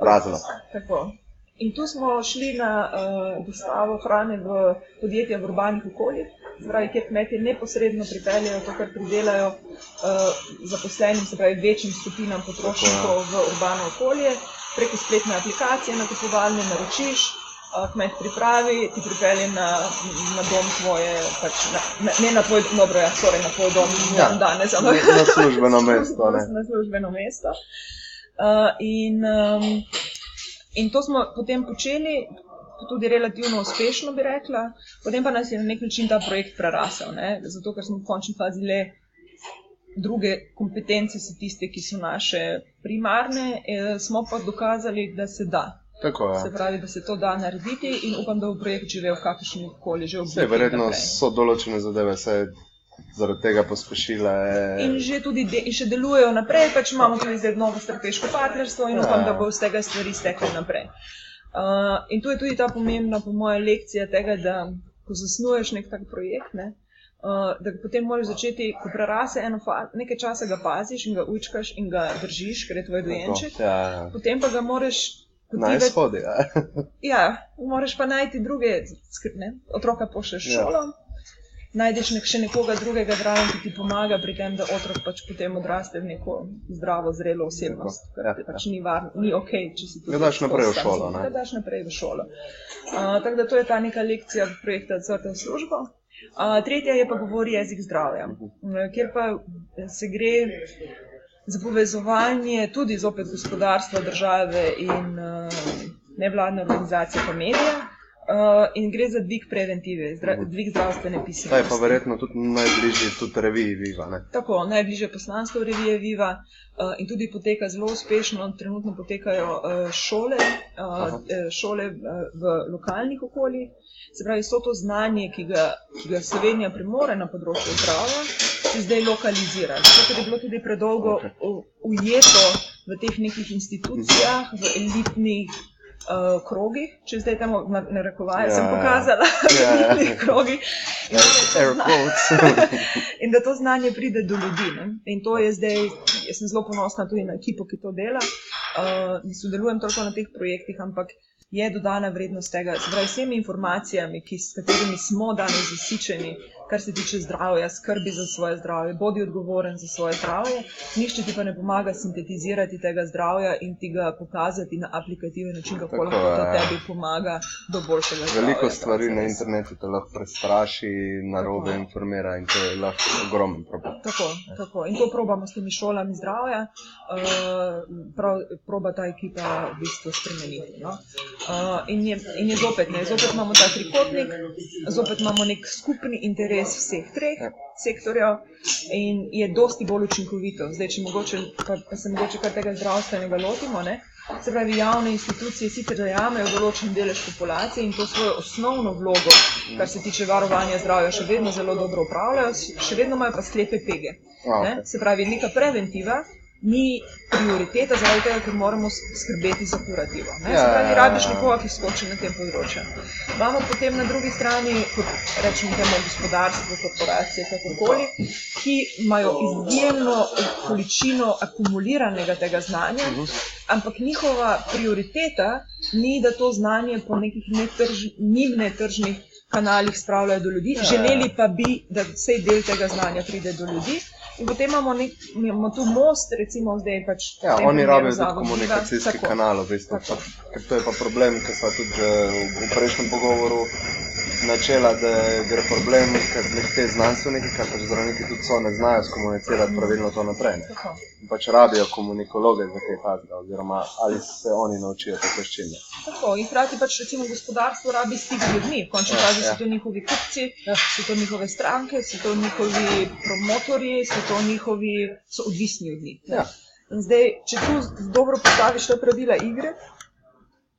razlog. Tako. In tu smo šli na uh, dostavo hrane v podjetja v urbanih okoljih, pravi, kjer kmetje neposredno pripeljejo to, kar pridelajo uh, zaposlenim, se pravi večjim skupinam potrošnikov v urbano okolje, preko spletne aplikacije, nakupovalne naročiš. uh, Kmet pripravi, ti pripelje na, na dom tvoje, pač na, na, ne na tvoj, dobro, ja, sorry, na tvoj dom, Ja, ja, danes, ampak na službeno mesto, ne. Na službeno mesto. Uh, in, um, in to smo potem počeli, tudi relativno uspešno, bi rekla. Potem pa nas je na nek način ta projekt prerasel, ne? zato ker smo v končni fazi le druge kompetence, so tiste, ki so naše primarne, eh, smo pa dokazali, da se da. Tako Se je. pravi, da se to da narediti in upam, da bo projekt živel v kakršni koli že obliki. verjetno so določene zadeve se zaradi tega pospešile. In že tudi de, in še delujejo naprej, pač imamo tudi zdaj novo strateško partnerstvo in Ja. upam, da bo iz tega stvari stekle naprej. Uh, in tu je tudi ta pomembna, po mojem, lekcija tega, da ko zasnuješ nek tak projekt, ne, uh, da potem moraš začeti, ko prerase eno fa- nekaj časa, ga paziš in ga učkaš in ga držiš, ker je tvoj dojenček. Ja, ja. Potem pa ga moraš. Naj shodi. Ja. Ja, moraš pa najti druge, skrbne. Otroka pošlješ v Ja. Najdeš nek, še nekoga drugega zraven, ki ti pomaga pri tem, da otrok pač potem odraste v neko zdravo, zrelo osebnost. Ker ja, ti pač ni varno, ni ok, če si ti Ga daš naprej v šolo, ne? Ga daš naprej v šolo. Uh, tako da to je ta neka lekcija projekta Odsvrta v službo. Uh, tretja je pa govori jezik zdravja, uh, kjer pa se gre za povezovanje tudi zopet gospodarstva, države in uh, nevladne organizacije, pa medije. Uh, in gre za dvig preventive, zdra, Mhm. dvig zdravstvene Ta je pismenosti. pa verjetno tudi najbližji tudi reviji Viva. Ne? Tako, najbližje poslanstvo revije Viva uh, in tudi poteka zelo uspešno. Trenutno potekajo uh, šole, uh, eh, šole uh, v lokalnih okoljih. Se pravi, so to znanje, ki ga, ki ga Slovenija premore na področju zdravja, se zdaj lokalizira. Zato ker je bilo tudi predolgo u- ujeto v teh nekih institucijah, v elitnih. Uh, krogih, če zdaj tam na, na rekovaje Ja, sem ja. pokazala, Ja, ja. v elitnih krogih. In to je to Air zna- quotes. in da to znanje pride do ljudi. Ne? In to je zdaj, jaz sem zelo ponosna tudi na ekipo, ki to dela. Uh, ne sodelujem toliko na teh projektih, ampak je dodana vrednost tega, pravi, vsemi informacijami, ki, s katerimi smo danes zasičeni, kar se tiče zdravja, skrbi za svoje zdravje, bodi odgovoren za svoje zdravje, nišče ti pa ne pomaga sintetizirati tega zdravja in ti ga pokazati na aplikativen način, kako lahko to je. tebi pomaga do boljšega zdravja. Veliko stvari na internetu te lahko prestraši, narobe Tako. informira in to je lahko ogromen problem. Tako, tako. In to probamo s temi šolami zdravja, uh, prav, proba ta ekipa v bistvu spremeniti. No? Uh, in, je, in je zopet, ne, zopet imamo ta trikotnik, zopet imamo nek skupni interes vseh treh Ja. sektorjev in je dosti bolj učinkovito. Zdaj, če mogoče, pa, pa se mogoče kar tega zdravstvenega lotimo. Ne? Se pravi, javne institucije sicer zajamejo določen delež populacije in to svojo osnovno vlogo, kar se tiče varovanja zdravja, še vedno zelo dobro upravljajo, še vedno imajo pa sklepe pege. A, Ne? okej. Se pravi, neka preventiva ni prioriteta, zaradi tega, ker moramo skrbeti za kurativo. Ne? Ja, Se pravi, ja, ja, rabiš ja. nekoga, ki skoči na tem področju. Imamo potem na drugi strani, kot rečemo, temu gospodarstvo, korporacije, kakorkoli, ki imajo izjemno količino akumuliranega tega znanja, Mhm. ampak njihova prioriteta ni, da to znanje po nekih netrž, njim netržnih kanalih spravljajo do ljudi, Ja. želeli pa bi, da vsej del tega znanja pride do ljudi. In potem imamo, nek, imamo tu most, recimo zdaj pač. v Ja, oni rabijo tudi komunikacijski Tako. kanal, v bistvu. Pa, ker to je pa problem, ki smo tudi v, v prejšnjem pogovoru načela, da gre problem, ker glih te znanstveniki, kar pač zdravniki tudi so, ne znajo skomunicirati pravilno to naprej. Pač rabijo komunikologe za te faze, oziroma ali se oni naučijo te veščine. Tako, in hkrati pač recimo gospodarstvo rabi stik z ljudmi. V končni Ja, fazi ja. so to njihovi kupci, so to njihove stranke, so to njihovi promotorji, so to njihovi, so odvisni od njih. ne. Ja. In zdaj, če tu dobro postaviš te pravila igre,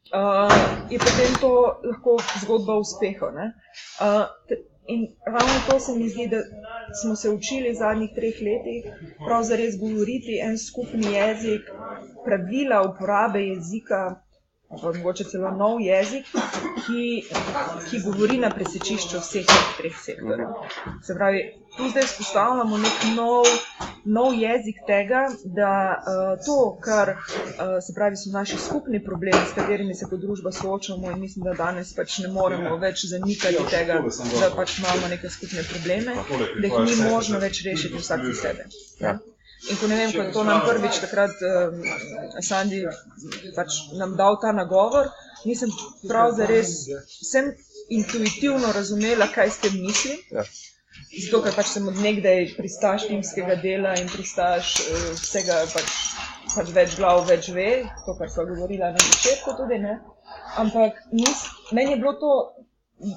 uh, je potem to lahko zgodba o uspehu. Uh, te- in ravno to se mi zdi, da smo se učili v zadnjih treh letih, prav zares govoriti en skupni jezik, pravila uporabe jezika, mogoče celo nov jezik, ki, ki govori na presečišču vseh teh treh sektorjev. Se pravi, tu zdaj vzpostavljamo nek nov, nov jezik tega, da uh, to, kar uh, se pravi, so naši skupni problemi, s katerimi se kot družba soočamo, in mislim, da danes pač ne moremo več zanikati tega, da pač imamo neke skupne probleme, da jih ni možno več rešiti vsak za sebe. Ja. In ko ne vem, ko je to nam prvič takrat um, Sandi pač nam dal ta nagovor, nisem prav zares, sem intuitivno razumela, kaj s tem mislim. Ja. Zato, ker pač sem od nekdaj pristaš timskega dela in pristaš uh, vsega, pač, pač več glav, več ve, to, kar smo govorili na začetku tudi. Ne? Ampak nis, meni je bilo to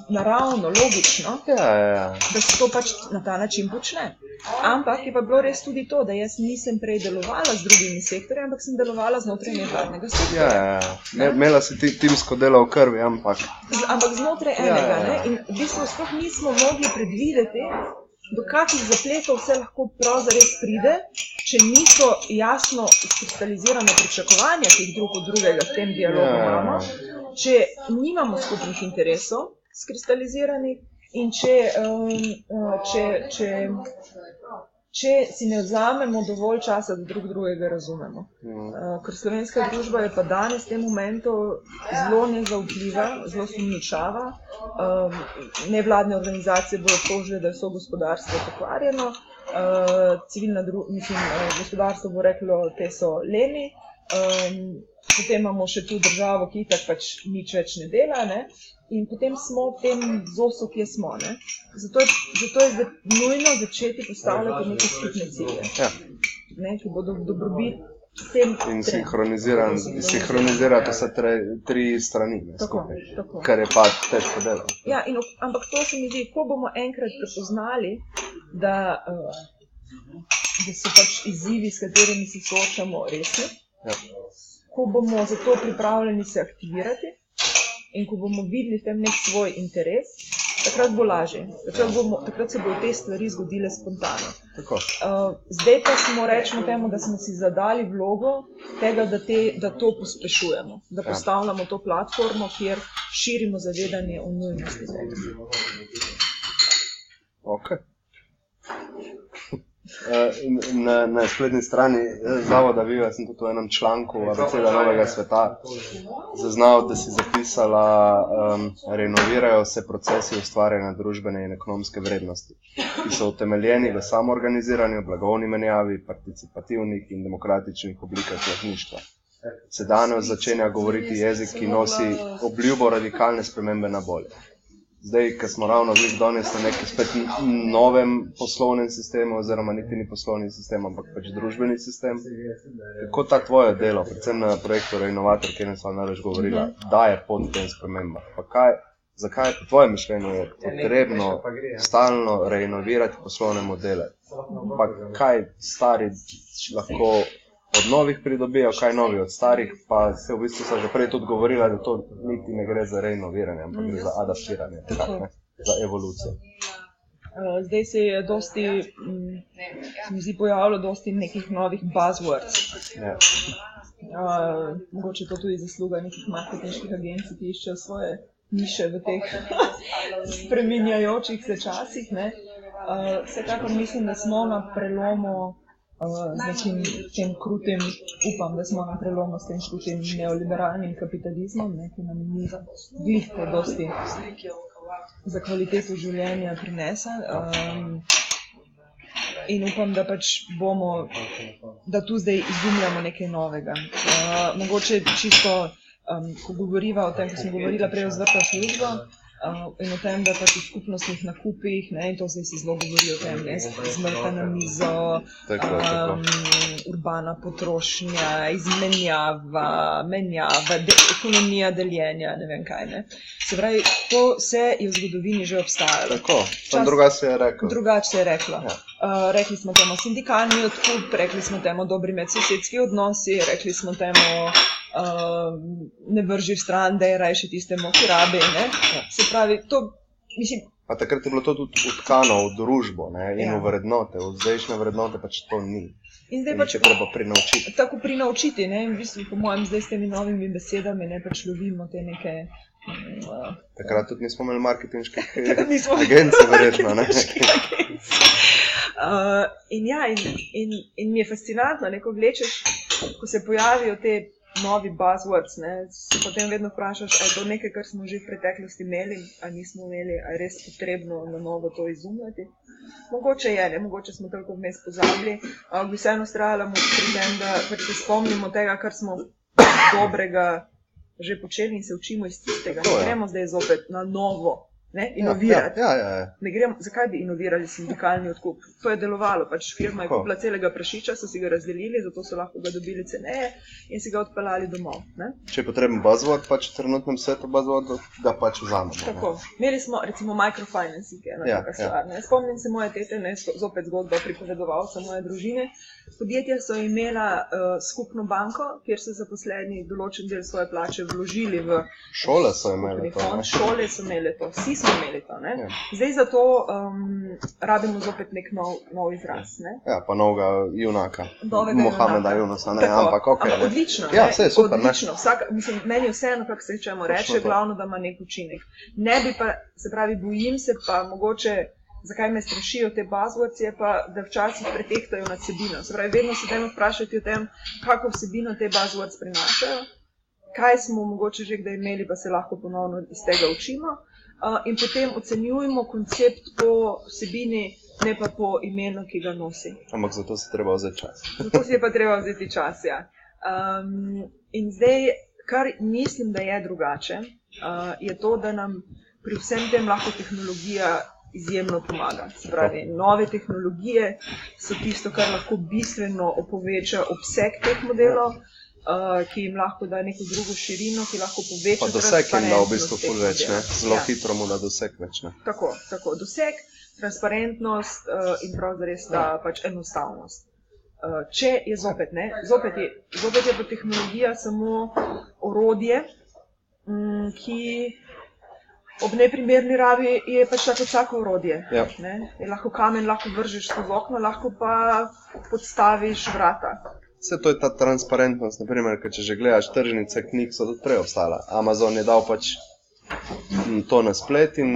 naravno, logično, Ja, ja, ja. da se to pač na ta način počne. Ampak je pa bilo res tudi to, da jaz nisem prej delovala z drugimi sektorji, ampak sem delovala znotraj nevladnega Ja, sektorja. ja, ja. Ne, imela si ti, timsko delo v krvi, ampak Z- Ampak znotraj Ja, enega. ja, ja. Ne? In v bistvu sploh nismo mogli predvideti, do kakšnih zapletov vse lahko pravzaprav pride, če niso jasno izkristalizirane pričakovanja, ki jih drug od drugega v tem dialogu Ja, ja, ja. imamo, če nimamo skupnih interesov skristaliziranih in če, um, uh, če, če, če si ne vzamemo dovolj časa, da drug drugega razumemo. mm, Uh, ker slovenska družba je pa danes v tem momentu zelo nezaupljiva, zelo sumničava. Um, nevladne organizacije bodo tožile, da je vso gospodarstvo pokvarjeno, uh, civilna dru mislim, uh, gospodarstvo bo reklo, da so leni. Um, potem imamo še tu državo, ki itak pač nič več ne dela. Ne? In potem smo v tem zosu, kjer smo. Ne? Zato je, zato je zdaj nujno začeti postavljati neke skupne cilje, ja. ne? ki bodo v dobrobit vsem in sinhronizirati vse tre, tri strani ne, Tako, skupaj. tako. Kar je pa težko delo. Ja, in, ampak to se mi zdi, ko bomo enkrat prepoznali, da, uh, da so pač izzivi, s katerimi se soočamo, resni, Ja. ko bomo za to pripravljeni se aktivirati in ko bomo videli v tem nek svoj interes, takrat bo lažje. Takrat, bomo, takrat se bodo te stvari zgodile spontano. Tako. Uh, zdaj pa smo rečemo temu, da smo si zadali vlogo tega, da, te, da to pospešujemo, da Ja. postavljamo to platformo, kjer širimo zavedanje o nujnosti tega. Okay. Eh, Na, na spletni strani eh, Zavoda Viva sem tudi v enem članku Abeceda Novega sveta zaznal, da si zapisala, um, renovirajo se procesi ustvarjanja družbene in ekonomske vrednosti, ki so utemeljeni v samoorganiziranju, blagovni menjavi, participativnih in demokratičnih oblikah lastništva. Se danes začenja govoriti jezik, ki nosi obljubo radikalne spremembe na bolje. Zdaj, ko smo ravno zdaj danes na nekem spet novem poslovnem sistemu, oziroma niti ni poslovni sistem, ampak pač družbeni sistem. Kako ta tvoje delo, predvsem na projektu Reinovator, ki je nam največ govorila, daje pot tem spremembam? Pa Kaj, zakaj je po tvojem mišljenju je potrebno stalno reinovirati poslovne modele? Pa kaj stari lahko od novih pridobijo, kaj novi od starih, pa se v bistvu so že prej tudi govorila, da to niti ne gre za reinoviranje, ampak gre za adaptiranje, tako, ne, za evolucijo. Uh, zdaj se je dosti, mm, se mi zdi, pojavilo dosti nekih novih buzzwords. Ja. Uh, mogoče to tudi zasluga nekih marketinških agencij, ki iščejo svoje niše v teh spreminjajočih se časih. ne. Uh, vsekakor mislim, da smo na prelomu z nekim tem krutim, upam, da smo na prelomu s tem krutim neoliberalnim kapitalizmom, ne, ki nam ni glih kaj dosti za kvaliteto življenja prinese. Um, in upam, da pač bomo, da tu zdaj izumljamo nekaj novega. Uh, mogoče čisto, um, ko govoriva o tem, ko smo govorili prej o zvrta službo. Uh, in o tem, da pač v skupnostnih nakupih, ne, in to zdaj se zelo govori o tem, ne, zmrta na mizo, Tako, tako. um, urbana potrošnja, izmenjava, menjava, de, ekonomija deljenja, ne vem kaj. Ne. Se pravi, to vse je v zgodovini že obstajalo. Tako, Čas- drugače se je rekel. Drugače se je reklo. Ja. Uh, rekli smo temu sindikalni odkup, rekli smo temu dobri medsosedski odnosi, rekli smo temu uh, ne vrži v stran, da je rajši tistemu, ki rabi. Ne? Se pravi, to, mislim, Pa takrat je bilo to tudi utkano v družbo ne, in Ja. v vrednote, v zdajšnje vrednote pač to ni. in zdaj In pač če treba prinaučiti. tako prinaučiti, ne, in v bistvu, po mojem, zdaj s temi novimi besedami ne pač lovimo te neke. Uh, Takrat tudi nismo imeli marketinških Takrat nismo imeli agencij, verjetno. Uh, in ja, in, in, in mi je fascinantno, ne, ko vlečeš, ko se pojavijo te novi buzzwords, ne, potem vedno vprašaš, ali je to nekaj, kar smo že v preteklosti imeli, ali nismo imeli, ali je res potrebno na novo to izumljati. Mogoče je, ne, mogoče smo toliko vmes pozabili, ampak bi vseeno ustrajala pri tem, da pač se spomnimo tega, kar smo dobrega že počeli in se učimo iz tistega. Ne gremo zdaj zopet na novo, ne, inovirati. Ja, ja, ja, ja. Ne gremo, zakaj bi inovirali sindikalni odkup? To je delovalo. Pač firma je kupila celega prašiča, so si ga razdelili, zato so lahko ga dobili ceneje in si ga odpeljali domov. Ne? Če je potreben buzzword, pač v trenutnem svetu buzzword, ga pač vzamemo. ne. Tako. Imeli smo recimo microfinancing, ena Ja, taka ja. stvar. ne. Spomnim se moje tete, ne, zopet zgodba pripovedovalca moje družine. Podjetja so imela uh, skupno banko, kjer so zaposleni določen del svoje plače vložili v Šole so imele to. fond, ne. šole so imele to, vsi smo imeli to. Ne? Ja. Zdaj zato um, rabimo zopet nek nov, nov izraz. Ne? Ja, pa novega junaka. Novega Mohameda. Junusa, ne, Tako. ampak ok. Ampak ne. odlično. Ja, ne, saj je super, ne. odlično. Vsak, mislim, meni je vseeno, kako se čemu reče, glavno, da ima nek učinek. Ne bi pa, se pravi, bojim se pa mogoče. Zakaj me strašijo te buzzwords, pa, da včasih pretehtajo nad vsebino. Se pravi, vedno se dajmo vprašati o tem, kako vsebino te buzzwords prinašajo, kaj smo mogoče že kdaj imeli, pa se lahko ponovno iz tega učimo. In potem ocenjujemo koncept po vsebini, ne pa po imenu, ki ga nosi. Ampak zato se treba vzeti čas. Zato si je pa treba vzeti čas. Ja. Um, in zdaj, kar mislim, da je drugače, uh, je to, da nam pri vsem tem lahko tehnologija izjemno pomaga. Se Pravi, nove tehnologije so tisto, kar lahko bistveno poveča obseg teh modelov. Uh, ki jim lahko da neko drugo širino, ki lahko poveča Pa doseg jim da v bistvu ful več, ne? Zelo Ja. hitro mu da doseg več, ne? Tako, tako doseg, transparentnost uh, in pravzaprav res ta pač enostavnost. Uh, če je zopet, ne, zopet je, zopet je pa tehnologija samo orodje, mm, ki ob neprimerni rabi je pač tako vsako orodje. Ja. Ne? Je lahko kamen, lahko vržeš skozi okno, lahko pa podstaviš vrata. Vse to je ta transparentnost, naprimer, ker če že gledaš tržnice knjig, so tudi prej obstala. Amazon je dal pač mm, to na splet in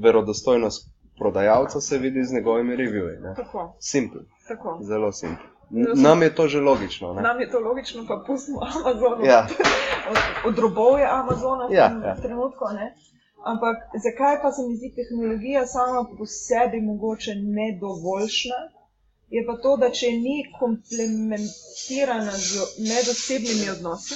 verodostojnost prodajalca se vidi z njegovimi reviji. tako. zelo N- Nam je to že logično. Ne? Nam je to logično, pa pustimo Amazonu. Ja, Od, od robovja Amazona v Ja, tem ja. trenutku. Ne? Ampak zakaj pa se mi zdi tehnologija sama po sebi mogoče nedovoljšna? Je pa to, da če ni komplementirana z medosebnimi odnosi,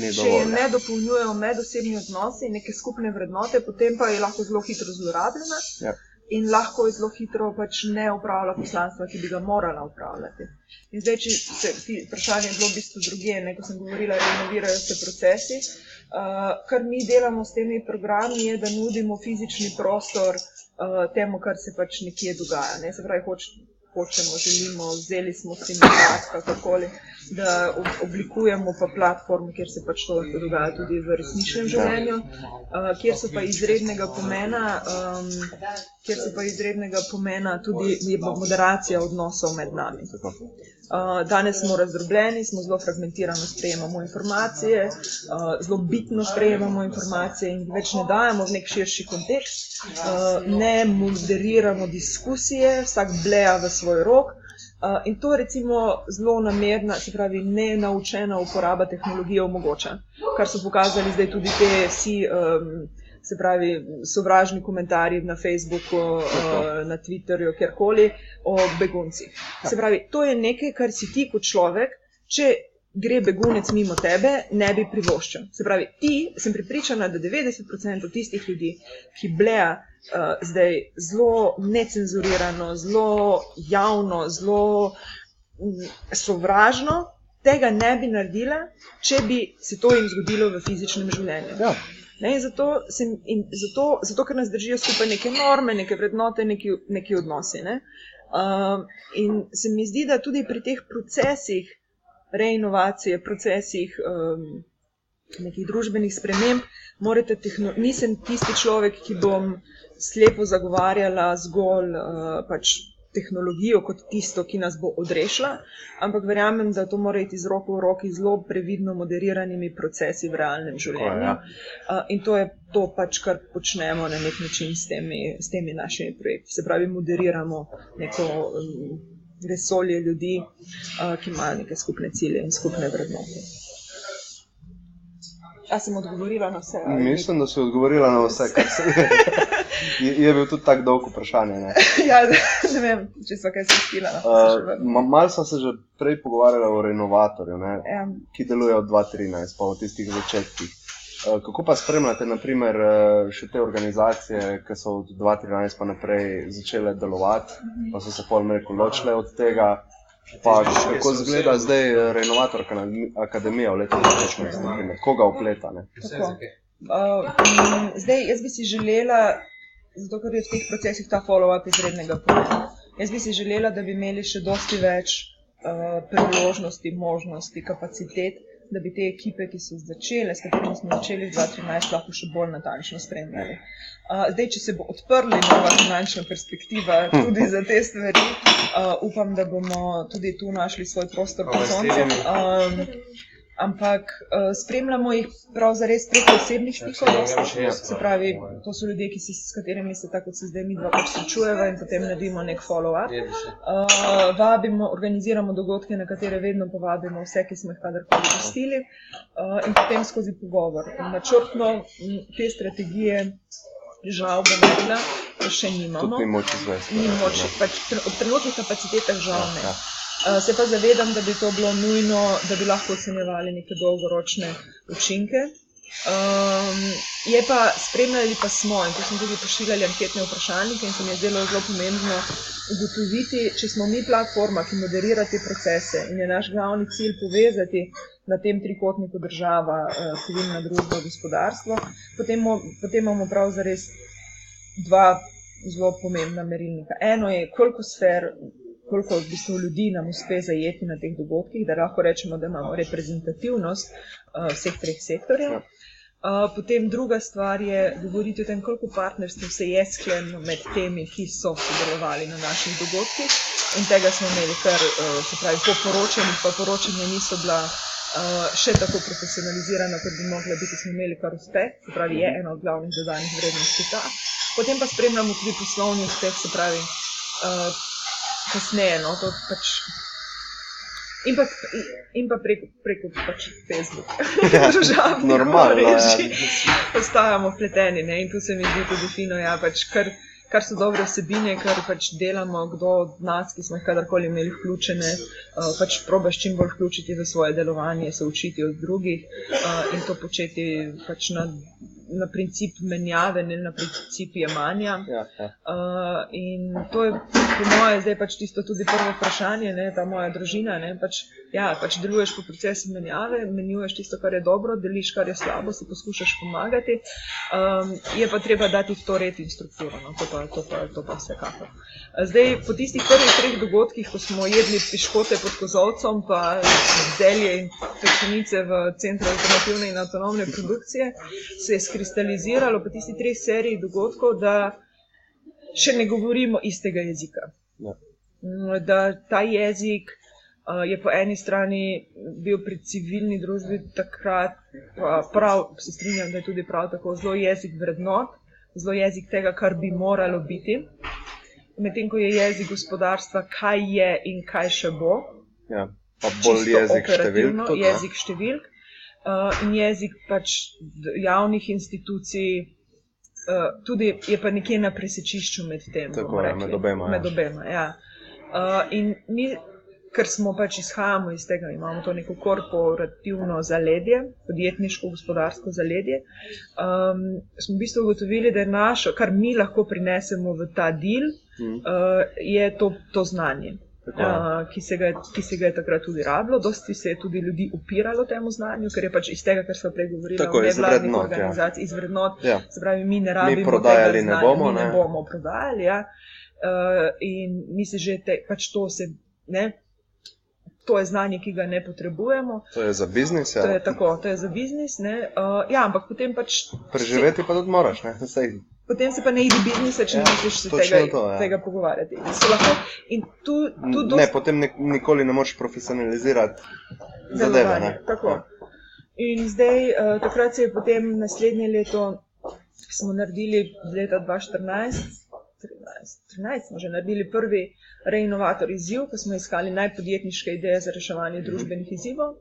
ni če je dovolj. ne dopolnjujejo medosebni odnosi in neke skupne vrednote, potem pa je lahko zelo hitro zlorabljena Ja. in lahko je zelo hitro pač ne upravlja poslanstva, ki bi ga morala upravljati. In zdaj, če se ti vprašanje je bilo v bistvu druge, ne, ko sem govorila, renovirajo se procesi. Uh, kar mi delamo s temi programi, je, da nudimo fizični prostor uh, temu, kar se pač nekje dogaja. Ne. Se pravi, hoč, hočemo, želimo, vzeli smo simulacijo, kakorkoli, da ob- oblikujemo pa platformo, kjer se pač to lahko dogaja tudi v resničnem življenju, uh, kjer so pa izrednega pomena. Um, Ker so pa izrednega pomena tudi moderacija odnosov med nami. Uh, danes smo razdrobljeni, smo zelo fragmentirano sprejemamo informacije, uh, zelo bitno sprejemamo informacije in več ne dajemo v nek širši kontekst, uh, ne moderiramo diskusije, vsak bleja v svoj rok. In to recimo zelo namerna, se pravi, nenaučena uporaba tehnologije omogoča, kar so pokazali zdaj tudi te vsi. Um, Se pravi, sovražni komentarji na Facebooku, uh, na Twitterju, kjerkoli o beguncih. Se pravi, to je nekaj, kar si ti kot človek, če gre begunec mimo tebe, ne bi privoščil. Se pravi, ti, sem pripričana, da 90% tistih ljudi, ki bleja uh, zdaj zelo necenzurirano, zelo javno, zelo mm, sovražno, tega ne bi naredila, če bi se to jim zgodilo v fizičnem življenju. Ja, Ne, in zato, sem, in zato, zato, ker nas držijo skupaj neke norme, neke vrednote, neki, neki odnosi. Ne? Um, in se mi zdi, da tudi pri teh procesih reinovacije, procesih um, nekih družbenih sprememb, morate tehno, nisem tisti človek, ki bom slepo zagovarjala zgolj uh, pač tehnologijo kot tisto, ki nas bo odrešila, ampak verjamem, da to mora iti z roko v roki zelo previdno moderiranimi procesi v realnem življenju. ja. Uh, in to je to, pač, kar počnemo na nek način s temi, s temi našimi projekti. Se pravi, moderiramo neko um, vesolje ljudi, ki imajo neke skupne cilje in skupne vrednote. A sem odgovorila na vse? Mislim, da si odgovorila na vse, kar se je. Je, bil tudi tako dolg vprašanje. Ne? ja, ne vem, če so kaj spustila. No, Uh, vrnem. ma- Malo smo se že prej pogovarjali o renovatorju, ne? Ja. ki deluje od 2013, pa v tistih začetkih. Uh, Kako pa spremljate, naprimer, uh, še te organizacije, ki so od 2013 pa naprej začele delovati, pa so se pol rekel ločile od tega? Pa kako izgleda zdaj eh, renovatorka na akademija v letu 2016, naprimer? koga upleta? Ne? Tako. Uh, mm, zdaj, jaz bi si želela, zato ker je v teh procesih ta follow-up izrednega pomena. Jaz bi si želela, da bi imeli še dosti več uh, priložnosti, možnosti, kapacitet, da bi te ekipe, ki so začele, s katerimi smo začeli v 2013, lahko še bolj natančno spremljali. Uh, zdaj, če se bo odprla nova finančna perspektiva tudi za te stvari, uh, upam, da bomo tudi tu našli svoj prostor pod soncem. Um, ampak uh, spremljamo jih pravzaprav preko osebnih stikov. dosti. Se pravi, to so ljudje, se, s katerimi se tako se zdaj mi dva pač srečujeva in potem naredimo nek follow-up. Uh, vabimo, organiziramo dogodke, na katere vedno povabimo vse, ki smo jih kadarkoli gostili, uh, in potem skozi pogovor. Načrtno te strategije, žal, bom rekla, še nimamo. Ni moč izvesti. Ni moč, pač ob trenutnih kapacitetah žal ne. Ja, ja. Uh, se pa zavedam, da bi to bilo nujno, da bi lahko ocenjevali neke dolgoročne učinke. Um, je pa spremljali pa smo in tu smo tudi pošiljali anketne vprašalnike in se mi je zdelo zelo pomembno ugotoviti, če smo mi platforma, ki moderira te procese in je naš glavni cilj povezati na tem trikotniku država, uh, civilna družba, gospodarstvo, potem, potem imamo prav zares dva zelo pomembna merilnika. Eno je, koliko sfer koliko v bistvu ljudi nam uspe zajeti na teh dogodkih, da lahko rečemo, da imamo reprezentativnost uh, vseh treh sektorjev. Uh, potem druga stvar je govoriti o tem, koliko partnerstv se je sklenilo med temi, ki so sodelovali na naših dogodkih. In tega smo imeli kar, uh, se pravi, po poročanju, pa poročanja niso bila uh, še tako profesionalizirana, kot bi mogla biti, smo imeli kar uspeh. Se pravi, je ena od glavnih dodanih vrednosti ta. Potem pa spremljamo tudi poslovni uspeh, se pravi, uh, kasneje. No, to pač In pa, in pa preko, preko pač Facebooka, državno. Normalno, ja. Postajamo pleteni ne? in tu se mi zdi tudi fino, ja, pač kar, kar so dobre vsebine, kar pač delamo, kdo od nas, ki smo jih kadarkoli imeli vključene, uh, pač probaš čim bolj vključiti v svoje delovanje, se učiti od drugih uh, in to početi pač na na princip menjave, ne na princip jemanja. Ja, ja. Uh, in to je, po mojem, zdaj pač tisto tudi prvo vprašanje, ne, ta moja družina. Ne, pač, ja, pač deluješ po procesu menjave, menjuješ tisto, kar je dobro, deliš, kar je slabo, si poskušaš pomagati. Um, je pa treba dati v to red in strukturo. No, to, pa, to, pa, to pa vsekakor. Zdaj, po tistih prvih treh dogodkih, ko smo jedli piškote pod kozovcem, pa zelje in pečenice v Centru alternativne in avtonomne produkcije, se je izkristaliziralo po tisti treh seriji dogodkov, da še ne govorimo istega jezika. Mm, Da ta jezik je po eni strani bil pri civilni družbi takrat, pa prav, se strinjam, da je tudi prav tako zelo jezik vrednot, zelo jezik tega, kar bi moralo biti. Medtem ko je jezik gospodarstva, kaj je in kaj še bo. Ja. Pa bolj čisto jezik številk. tudi, ne? Jezik številk uh, in jezik pač javnih institucij, uh, tudi je pa nekje na presečišču med tem. Tako je, rekli. med obema. Med obema ja. uh, in mi, ker smo pač izhajamo iz tega, imamo to neko korporativno zaledje, podjetniško, gospodarsko zaledje, um, smo v bistvu ugotovili, da je našo, kar mi lahko prinesemo v ta del, Mhm. uh, je to, to znanje Tako uh, ki, se ga, je- ki se ga je takrat tudi rabilo. Dosti se je tudi ljudi upiralo temu znanju, ker je pač iz tega, kar smo prej govorili, Tako, iz vrednot, ja. organizacij, iz vrednot. Ja. Se pravi, mi ne rabimo prodajali tega ne znanja, bomo, mi ne ne. bomo prodajali. Ja. Uh, in mi se že te, pač to se ne. To je znanje, ki ga ne potrebujemo. To je za biznis, To je ja. tako, to je za biznis. ne. Uh, ja, ampak potem pač. Preživeti pa tudi moraš, ne? Saj, Potem se pa ne ide biznisa, če Ja, ja, ne misliš se tega, to, ja. tega pogovarjati. Se Lahko, tu, tu ne, dosti potem ne, nikoli ne moreš profesionalizirati zadeve. Ne? Tako. In zdaj, uh, takrat se je potem naslednje leto, smo naredili leta 2014, 13, 13 smo že naredili prvi reinovator izziv, ko smo iskali najpodjetniške ideje za reševanje družbenih izzivov.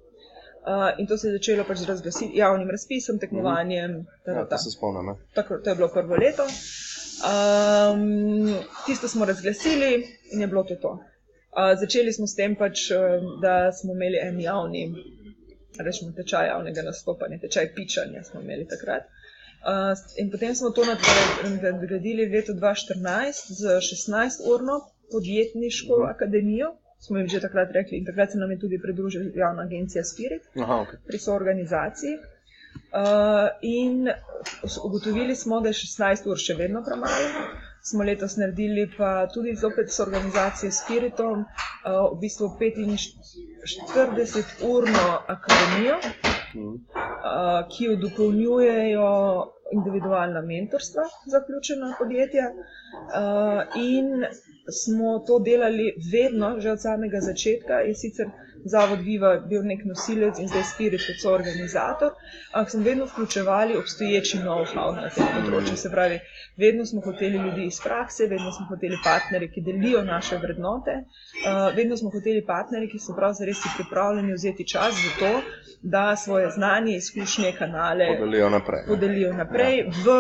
Uh, in to se je začelo pač z razglasi- javnim razpisom, tekmovanjem. ta, ta, Ja, ta. se spomnim. ne. Tako, to je bilo prvo leto. Um, tisto smo razglasili in je bilo to. to. Uh, začeli smo s tem, pač, um, da smo imeli en javni, rečemo, tečaj javnega nastopanja, tečaj pičanja smo imeli takrat. Uh, in potem smo to nadgradili v letu 2014 z 16-urno podjetniško Mhm. akademijo. Smo jim že takrat rekli, in takrat se nam je tudi pridružila javna agencija Spirit Aha, okay. pri soorganizaciji. Uh, in ugotovili smo, da je 16 ur še vedno premalo. Smo letos naredili pa tudi zopet s organizacijo Spiritom, uh, v bistvu 45-urno akademijo, Mhm. uh, ki jo dopolnjujejo individualna mentorstva za vključena podjetja. Uh, in smo to delali vedno, že od samega začetka. Je sicer Zavod Viva bil nek nosilec in zdaj Spirit kot soorganizator, ampak smo vedno vključevali obstoječi know-how na tem področju. Se pravi, vedno smo hoteli ljudi iz prakse, vedno smo hoteli partnerje, ki delijo naše vrednote, uh, vedno smo hoteli partnerje, ki so pravzaprav res pripravljeni vzeti čas za to, da svoje znanje, izkušnje, kanale Podelijo naprej. podelijo naprej ja. v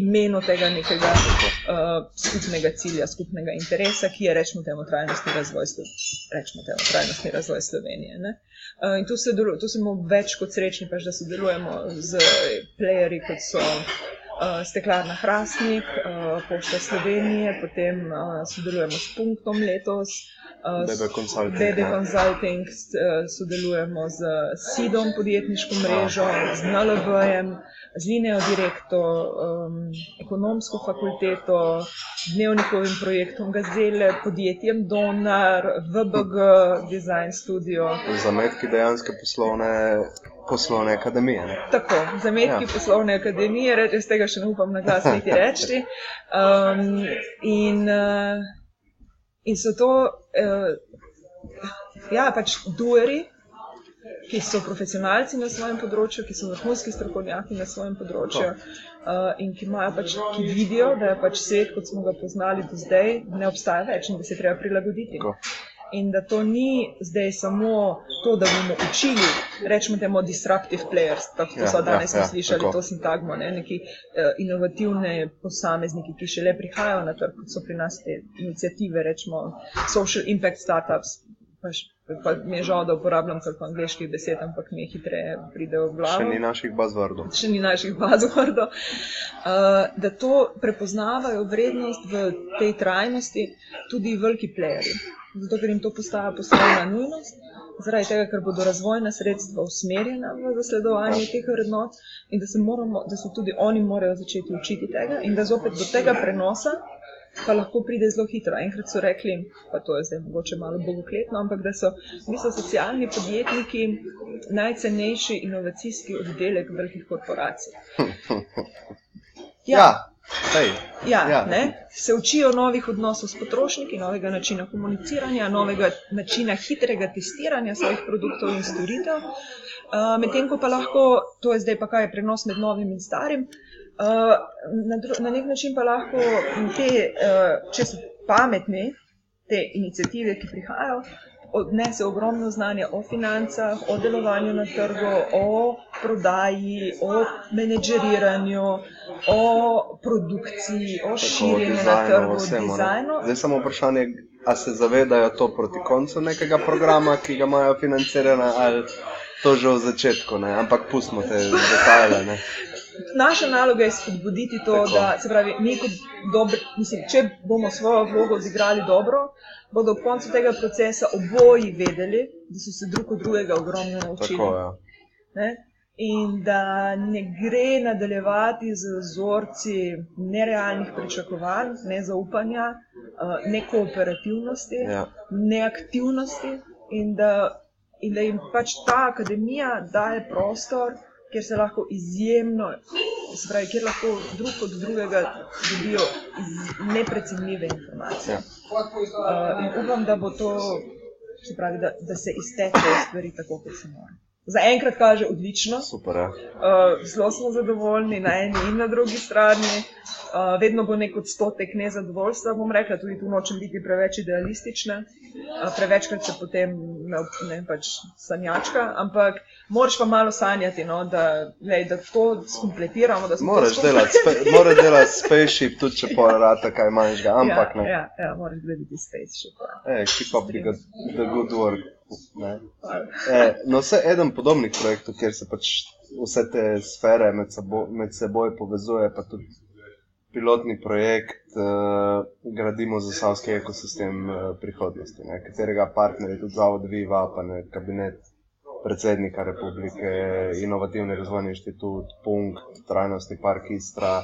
imenu tega nekega uh, skupnega cilja, skupnega interesa, ki je rečemo temu trajnostni razvoj, rečemo temu trajnostni razvoj Slovenije. Ne. Uh, in tu, se delu, tu smo več kot srečni, pač, da sodelujemo z playerji, kot so uh, Steklarna Hrastnik, uh, Pošta Slovenije, potem uh, sodelujemo s Punktom letos. Uh, BB Consulting. Consulting, s- eh, sodelujemo z SIDom, podjetniško mrežo, z NLB-jem, z Linejo Direkto, um, ekonomsko fakulteto, dnevnikovim projektom Gazele, podjetjem Donar, VBG, Design Studio. Zametki dejanske poslovne, poslovne akademije. Ne? Tako, zametki Ja. poslovne akademije, reč, tega še ne upam na glas niti reči. Um, in, uh, in so to, uh, ja, pač dueri, ki so profesionalci na svojem področju, ki so vrhunski strokovnjaki na svojem področju uh, in ki, pač, ki vidijo, da je pač svet, kot smo ga poznali do zdaj, ne obstaja več in da se treba prilagoditi. Tako. In da to ni zdaj samo to, da bomo učili, rečemo temu disruptive players, tako Ja, ja, so ja, danes ja, ja, slišali tako. to sintagmo, ne? neki uh, inovativne posamezniki, ki šele prihajajo na trg, kot so pri nas te inicijative, rečemo social impact startups. Pa, š- pa mi je žal, da uporabljam toliko angliških besed, ampak mi je hitreje pridejo v glavo Še ni naših buzzwordov. še ni naših buzzwordov, uh, da to prepoznavajo vrednost v tej trajnosti tudi veliki playerji. Zato, ker jim to postaja poslovna nujnost, zaradi tega, ker bodo razvojna sredstva usmerjena v zasledovanje teh vrednot in da se, moramo, da se tudi oni morajo začeti učiti tega in da zopet do tega prenosa. Pa lahko pride zelo hitro. Enkrat so rekli, pa to je zdaj mogoče malo bogokletno, ampak da so, mi so socialni podjetniki najcenejši inovacijski oddelek velikih korporacij. Ja, hej. Ja, Ja. Ne, se učijo novih odnosov s potrošniki, novega načina komuniciranja, novega načina hitrega testiranja svojih produktov in storitev. Uh, Medtem ko pa lahko, to je zdaj pa kaj je prenos med novim in starim, uh, na, dru, na nek način pa lahko te, uh, če so pametni, te inicijative, ki prihajajo, odnese ogromno znanja o financah, o delovanju na trgu, o prodaji, o menedžeriranju, o produkciji, o širjenju na trgu, vsemu, ne. dizajnu. Zdaj samo vprašanje, a se zavedajo to proti koncu nekega programa, ki ga imajo financirana, ali to že v začetku, ne? ampak pustimo te detajle. Ne? Naša naloga je spodbuditi to, Tako. da se pravi, mi kot dobri, mislim, če bomo svojo vlogo odigrali dobro, bodo ob koncu tega procesa oboji vedeli, da so se drug od drugega ogromno naučili. Tako, ja. Ne? In da ne gre nadaljevati z vzorci nerealnih pričakovanj, nezaupanja, eh, nekooperativnosti, Ja. neaktivnosti, in da, in da jim pač ta akademija daje prostor, kjer se lahko izjemno, se pravi, kjer lahko drug od drugega dobijo iz- neprecenljive informacije. Uh, in upam, da bo to, se pravi, da, da se iztečejo stvari tako, kot se mora. Zaenkrat kaže odlično, Super, ja. uh, zelo smo zadovoljni na eni in na drugi strani. Uh, vedno bo nek odstotek nezadovoljstva, bom rekla, tudi tu nočem biti preveč idealistična, uh, prevečkrat se potem ne, pač sanjačka, ampak moraš pa malo sanjati, no, da, lej, da to skompletiramo. Da to Moraš skomplet- delati, spe, moraš delati spaceship, tudi če pol rata kaj manjšega, ampak ja, ne. ja, ja, moraš gledati spaceship. Ja. Hey, keep up the good, the good work. Ne. E, no, vse eden podobnih projektov, kjer se pač vse te sfere med, sabo, med seboj povezuje, pa tudi pilotni projekt, uh, gradimo za savski ekosistem uh, prihodnosti, ne, katerega partnerji tudi Zavod Viva, pa ne kabinet predsednika republike, inovativni razvojni inštitut, Punkt, trajnostni park Istra.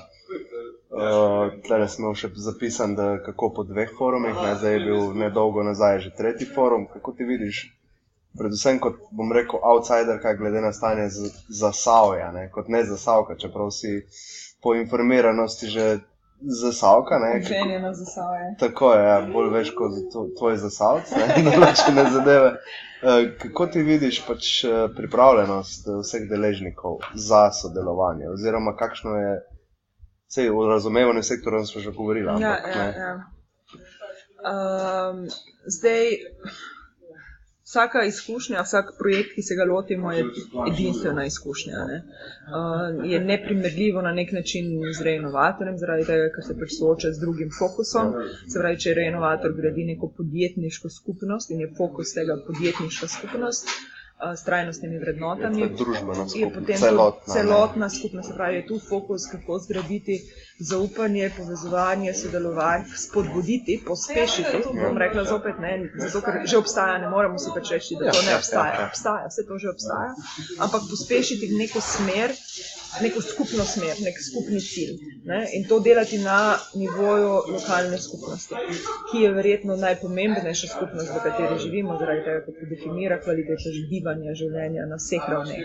Uh, Tlele smo še zapisali, da kako po dveh forumih, ne, zdaj je bil nedolgo nazaj že tretji forum. Kako ti vidiš, predvsem kot bom rekel, outsider, kaj glede na stanje z- za Savja, ne, kot ne za Savka, čeprav si po informiranosti že za Savka, kako, Ženjena za save. tako je, ja, bolj veš kot za to- tvoj zasavc, ne, določene zadeve. Eh, Kako ti vidiš pač eh, pripravljenost eh, vseh deležnikov za sodelovanje, oziroma kakšno je, vse v razumevanju sektorja smo že govorili, Ja, ampak ja, ne. ja. Um, zdaj, vsaka izkušnja, vsak projekt, ki se ga lotimo, je edinstvena izkušnja. Ne? Uh, je neprimerljivo na nek način z reinovatorjem, zaradi tega, ker se pač sooča z drugim fokusom. Se pravi, če reinovator gradi neko podjetniško skupnost in je fokus tega podjetniška skupnost uh, s trajnostnimi vrednotami, Je družbena je skupnost, potem celotna, celotna, skupnost, se pravi, je tu fokus, kako zgraditi zaupanje, povezovanje, sodelovanje, spodbuditi, pospešiti. Bom rekla zopet ne, zato ker že obstaja, ne moremo si pač reči, da Ja, to ja, ne ja, obstaja. ja. Obstaja, vse to že obstaja, ampak pospešiti v neko smer, neko skupno smer, nek skupni cilj. Ne? In to delati na nivoju lokalne skupnosti, ki je verjetno najpomembnejša skupnost, v kateri živimo, zaradi tega, ker definira kvaliteto bivanja, življenja na vseh ravneh.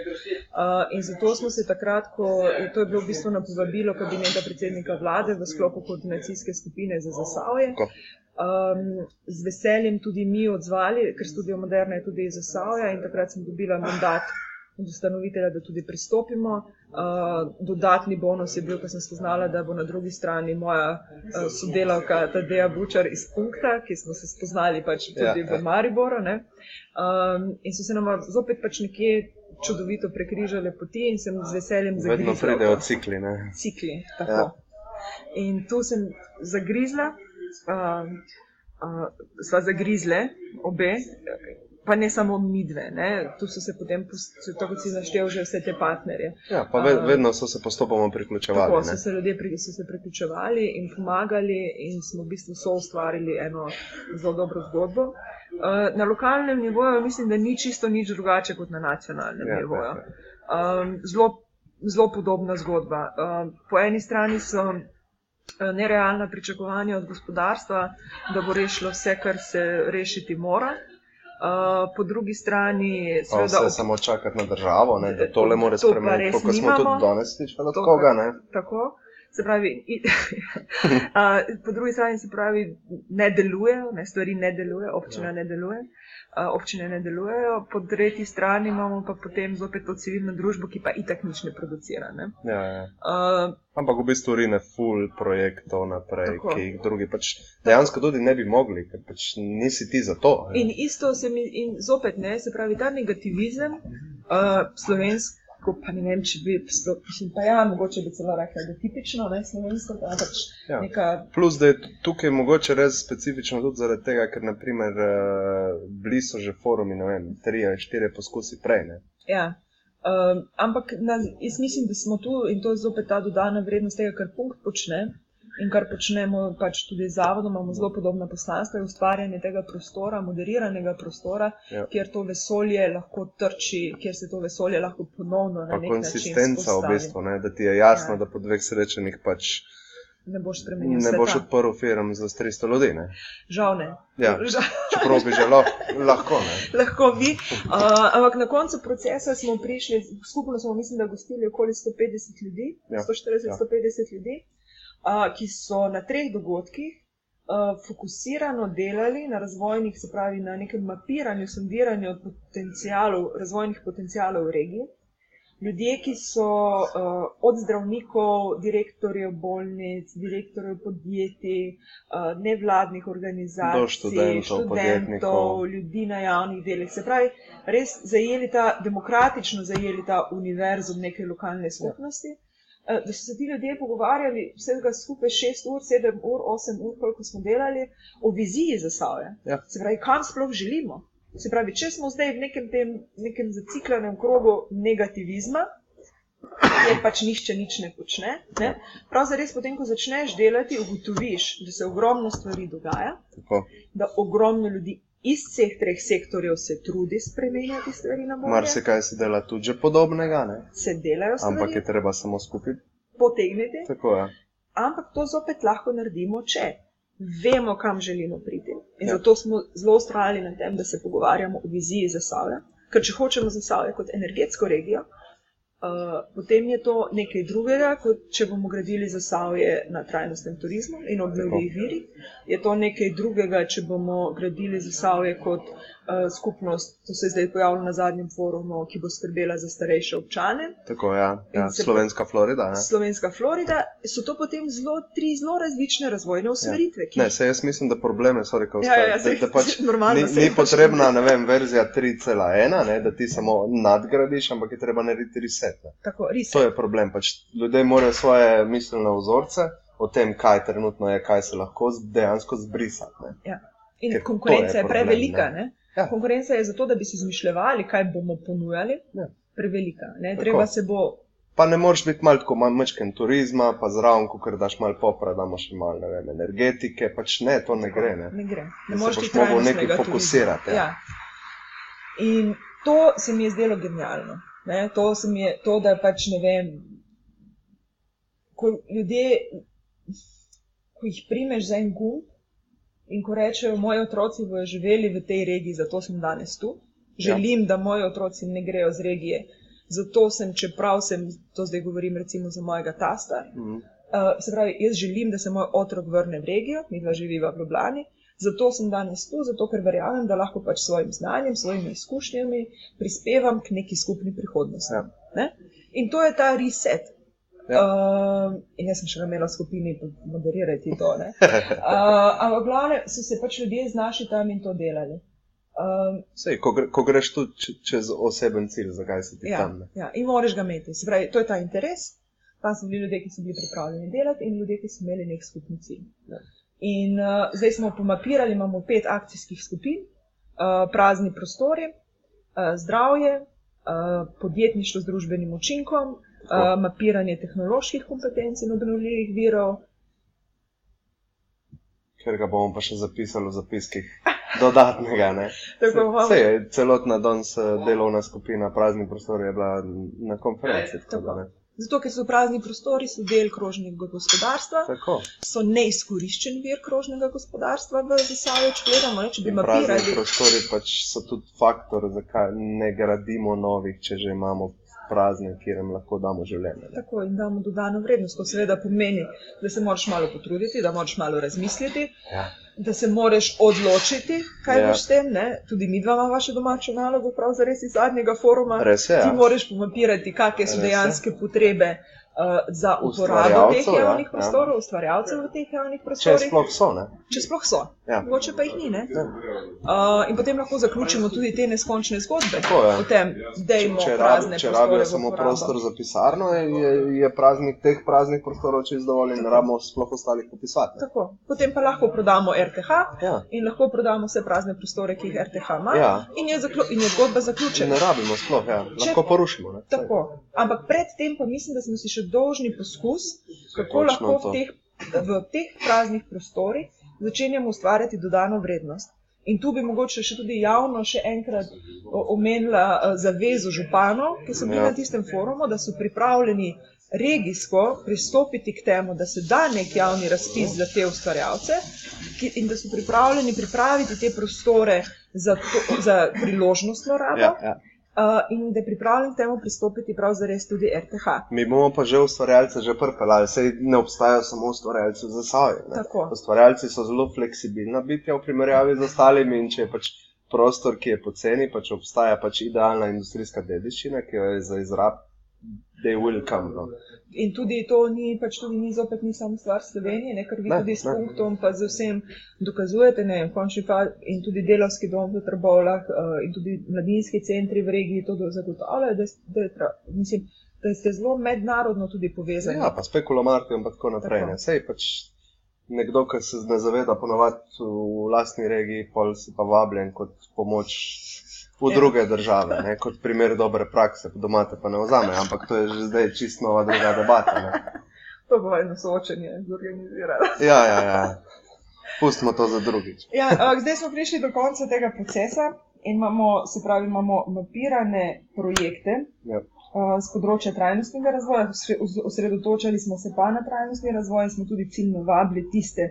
Uh, in zato smo se takrat, ko to je bilo v bistvu na povabilo kabineta predsednika vlade v sklopu koordinacijske skupine za Zasavje, um, z veseljem tudi mi odzvali, ker studio Moderna je tudi iz Zasavja in takrat sem dobila mandat od ustanovitelja, da tudi pristopimo. Uh, dodatni bonus je bil, ko sem spoznala, da bo na drugi strani moja uh, sodelavka Tadeja Bučar iz Punkta, ki smo se spoznali pač tudi ja, v Mariboru. Um, in so se nam zopet pač nekje čudovito prekrižale poti in sem z veseljem zagrizla. Vedno pridejo cikli. Ne? Cikli, tako. Ja. In tu sem zagrizla, uh, uh, sva zagrizle obe, pa ne samo midve, ne? tu so se potem, tako si naštel, že vse te partnerje. Ja, pa ved, vedno so se postopoma priključevali. Tako, so se ljudje pri, so se priključevali in pomagali in smo v bistvu so ustvarili eno zelo dobro zgodbo. Na lokalnem nivoju mislim, da ni čisto nič drugače kot na nacionalnem ja, nivoju. Ja, ja. Zelo, zelo podobna zgodba. Po eni strani so nerealna pričakovanja od gospodarstva, da bo rešilo vse, kar se rešiti mora. Uh, po drugi strani, seveda, vse ob... samo čakati na državo, ne, da tole more spremeniti, kot smo tudi danes slišali od koga. Ne? Tako. Se pravi, i, a, po drugi strani se pravi, ne delujejo, ne, stvari ne delujejo, občina ja. ne deluje, občine ne delujejo, po tretji strani imamo pa potem zopet to civilno družbo, ki pa itak nič ne producira. Ne. Ja, ja. A, Ampak v bistvu rine full projektov naprej, tako. ki jih drugi pač dejansko tudi ne bi mogli, ker pač nisi ti za to. Ne. In isto se mi, in zopet ne, se pravi, ta negativizem uh, slovenski tako, pa ne vem, če bi sploh, mislim, pa ja, mogoče bi celo rekla, da je tipično, ne, slovensko, da pač ja. neka. Plus, da je tukaj mogoče res specifično tudi zaradi tega, ker naprimer uh, bili so že forumi, ne vem, tri ali štiri poskusi prej, ne. Ja. Um, ampak na, jaz mislim, da smo tu in to je zopet ta dodana vrednost tega, kar punkt počne, In kar počnemo pač tudi z zavodom, imamo zelo podobna poslanstva, je ustvarjanje tega prostora, moderiranega prostora, ja. kjer to vesolje lahko trči, kjer se to vesolje lahko ponovno na nek način. Konsistenca v bistvu, ne? da ti je jasno, ja. da po dveh srečanjih pač. Ne boš spremenil. Ne boš odprl firm za 300 ljudi. Ne? Žal ne. Ja. Čeprav bi že lahko. Ne? lahko bi. Uh, ampak na koncu procesa smo prišli, skupno smo, mislim, da gostili okoli 150 ljudi, ja. 140-150 ja. ljudi ki so na treh dogodkih fokusirano delali na razvojnih, se pravi na nekem mapiranju, sondiranju potencijalov, razvojnih potencijalov v regiji. Ljudje, ki so uh, od zdravnikov, direktorjev bolnic, direktorjev podjetij, uh, nevladnih organizacij, študentov, študentov ljudi na javnih delih, se pravi, res zajeli ta, demokratično zajeli ta univerzum neke lokalne skupnosti. Ja. Eh, da so se ti ljudje pogovarjali vsega skupaj 6 ur, 7 ur, 8 ur, koliko smo delali, o viziji za sabo. Ja. Se pravi, kam sploh želimo. Se pravi, če smo zdaj v nekem, tem, nekem zaciklenem krogu negativizma, kjer pač nišče nič ne počne, ne? pravzaprav res potem, ko začneš delati, ugotoviš, da se ogromno stvari dogaja, Tako. da ogromno ljudi iz vseh treh sektorjev se trudi spremenjati stvari na bolje. Mar se dela tudi podobnega? Ne? Se delajo stvari. Ampak je treba samo skupaj potegniti. Tako je. Ampak to zopet lahko naredimo, če vemo, kam želimo priti. In ja. zato smo zelo ustrajali na tem, da se pogovarjamo o viziji za Savje. Ker če hočemo za Savje kot energetsko regijo, Uh, potem je to nekaj drugega, kot če bomo gradili zasavje na trajnostnem turizmu in obnovljivih virih. Je to nekaj drugega, če bomo gradili zasavje kot uh, skupnost, to se je zdaj pojavilo na zadnjem forumu, ki bo skrbela za starejše občane. Tako ja. ja. Slovenska Florida. Ne? Slovenska Florida. So to potem zelo, tri zelo različne razvojne usmeritve. Ja. Ne, se jaz mislim, da probleme so rekel, ja, ja, da, da pač ni, ni potrebna vem, verzija 3.1, da ti samo nadgradiš, ampak je treba narediti reset. Tako, to je problem. Pač ljudje morajo svoje miselne vzorce o tem, kaj trenutno je, kaj se lahko dejansko zbrisati. Ja. In Ker konkurenca je, je prevelika. Ne? Ne? Ja. Konkurenca je zato, da bi si izmišljali, kaj bomo ponujali. Ja. Prevelika. Ne? Treba se bo. Pa ne moreš biti malo tako manjčken turizma, pa zraven, ko daš malo popra, da imaš malo ne vem, energetike. Pač ne, to ne gre. Ne, ne gre. Ne moreš biti mogel nekaj fokusirati. Ja. Ja. In to se mi je zdelo genialno. Ne, to, je, to, da pač ne vem, ko ljudje, ko jih primeš za en gumb in ko rečejo, moji otroci bodo živeli v tej regiji, zato sem danes tu. Želim, ja. da moji otroci ne grejo z regije. Zato sem, čeprav sem, to zdaj govorim recimo za mojega tasta, mm -hmm. uh, se pravi, jaz želim, da se moj otrok vrne v regijo, mi dva živiva v Ljubljani, Zato sem danes tu, zato ker verjamem, da lahko pač svojim znanjem, svojimi izkušnjami prispevam k neki skupni prihodnosti. Ja. Ne? In to je ta reset. Ja. Uh, in jaz sem še imela v skupini, moderirati to. Uh, ampak, glavne so se pač ljudje znašli tam in to delali. Um, Sej, ko, gre, ko greš tu če- čez oseben cilj, zakaj si ti ja, tam? Ne? ja, in moraš ga imeti. Se Pravi, to je ta interes. Tam so bili ljudje, ki so bili pripravljeni delati, in ljudje, ki so imeli nek skupni cilj. Ja. In uh, zdaj smo pomapirali, imamo pet akcijskih skupin, uh, prazni prostori, uh, zdravje, uh, podjetništvo z družbenim učinkom, uh, mapiranje tehnoloških kompetenc in obnovljivih virov, Ker ga bomo pa še zapisali v zapiskih dodatnega. Ne? Tako Sej, je celotna danes eh, delovna skupina prazni prostor je bila na konferenci. Tako, Tako. da. Zato, ker so prazni prostori, so del krožnega gospodarstva, tako. so neizkoriščen vir krožnega gospodarstva v Zasavju, če gledamo, ne, če bi In prazni mapirali. prostori pač so tudi faktor, zakaj ne gradimo novih, če že imamo prazne, kjer jim lahko damo življenje. Ne? Tako in damo dodano vrednost. To seveda pomeni, da se moraš malo potruditi, da moraš malo razmisliti, Ja. da se moraš odločiti, kaj Ja. boš s tem. Ne? Tudi mi dva imamo vašo domačo nalogo, pravzaprav iz zadnjega foruma. Res je. Ti Ja. moraš pomapirati, kakšne so Res je. dejanske potrebe uh, za uporabo teh Ustvarjalcev, ja, javnih ja. prostorov, ustvarjalcev v teh javnih Če prostorih. sploh so. Ne? Če sploh so. Ja. Mogoče pa jih ni. Ne? Ja. Uh, in potem lahko zaključimo tudi te neskončne zgodbe Tako je. o tem, da imamo Če, prazne rab, če rabijo samo prostor za pisarno, je, je, je praznik teh praznih prostorov čez dovolj in ne rabimo sploh ostalih popisati. ne. Tako. Potem pa lahko prodamo RTH Ja. in lahko prodamo vse prazne prostore, ki jih RTH ima. Ja. In, je zaklu, in je zgodba Če zaključena. ne rabimo sploh, ja. Če- lahko porušimo. Ne? Tako. Ampak predtem pa mislim, da smo si še dolžni poskus, kako Točno lahko v teh, v teh praznih prostorih začenjamo ustvarjati dodano vrednost. In tu bi mogoče še tudi javno še enkrat omenila eh, zavezo županov, ki so bili Ja. na tistem forumu, da so pripravljeni regijsko pristopiti k temu, da se da nek javni razpis za te ustvarjalce ki, in da so pripravljeni pripraviti te prostore za, to, za priložnostno rabo. Ja, ja. Uh, in da je pripravljen k temu pristopiti prav zares tudi RTH. Mi bomo pa že ustvarjalce že prpeljali, sej ne obstajajo samo ustvarjalci za. Tako. Ustvarjalci so zelo fleksibilna bitja v primerjavi z ostalimi in če je pač prostor, ki je poceni, pač obstaja pač idealna industrijska dediščina, ki jo je za izrab, they will come. No. In tudi to ni, pač tudi ni zopet ni samo stvar Slovenije, ne, ker vi Ne, tudi s ne. punktom, pa z vsem dokazujete, ne, v končni fa in tudi delovski dom v Trbovlah uh, in tudi mladinski centri v regiji to zagotavljajo, da, da, tra- mislim, da ste zelo mednarodno tudi povezani. Ja, pa spekulomarti in tako naprej. Tako. Ne. Sej pač nekdo, ki se ne zaveda ponovadi v lastni regiji, pol si pa vabljen kot pomoč v Ja. druge države, ne, kot primer dobre prakse, doma te pa ne vzame, ampak to je že zdaj čisto nova druga debata. Ne. To bo eno soočenje zorganiziralo. Ja, ja, ja. Pustimo to za drugič. Ja, ampak zdaj smo prišli do konca tega procesa in imamo, se pravi, imamo mapirane projekte Ja. uh, z področja trajnostnega razvoja. Osre- os- Osredotočali smo se pa na trajnostni razvoj in smo tudi ciljno vabili tiste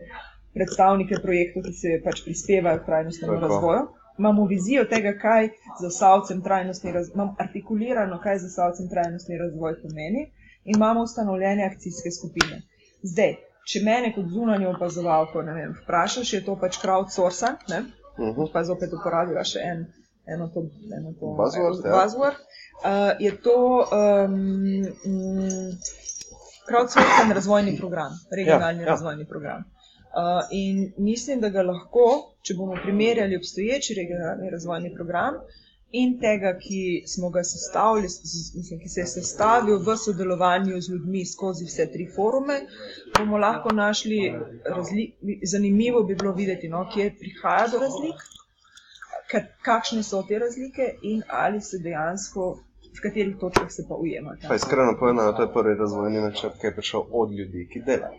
predstavnike projektov, ki se pač prispevajo k trajnostnemu razvoju. Imamo vizijo tega, kaj za savcem trajnostni razvoj, imamo artikulirano, kaj za savcem trajnostni razvoj pomeni in imamo ustanovljene akcijske skupine. Zdaj, če mene kot zunanjo opazovalko vem, vprašaš, je to pač crowdsourcing, ne? Mhm. pa zopet uporabiva še en, eno to, eno to Buzzword, ja. buzzword. Uh, je to um, mm, crowdsourcing razvojni program, regionalni Ja, ja, ja. ja. razvojni program. Uh, in mislim, da ga lahko, če bomo primerjali obstoječi regionalni razvojni program in tega, ki smo ga sestavili, mislim, ki se je sestavil v sodelovanju z ljudmi skozi vse tri forume, bomo lahko našli razli zanimivo bi bilo videti, no, kje prihaja do razlik, ka- kakšne so te razlike in ali se dejansko, v katerih točkah se pa ujema. Pa iskreno povedano, to je prvi razvojni načrt, ki je prišel od ljudi, ki delajo.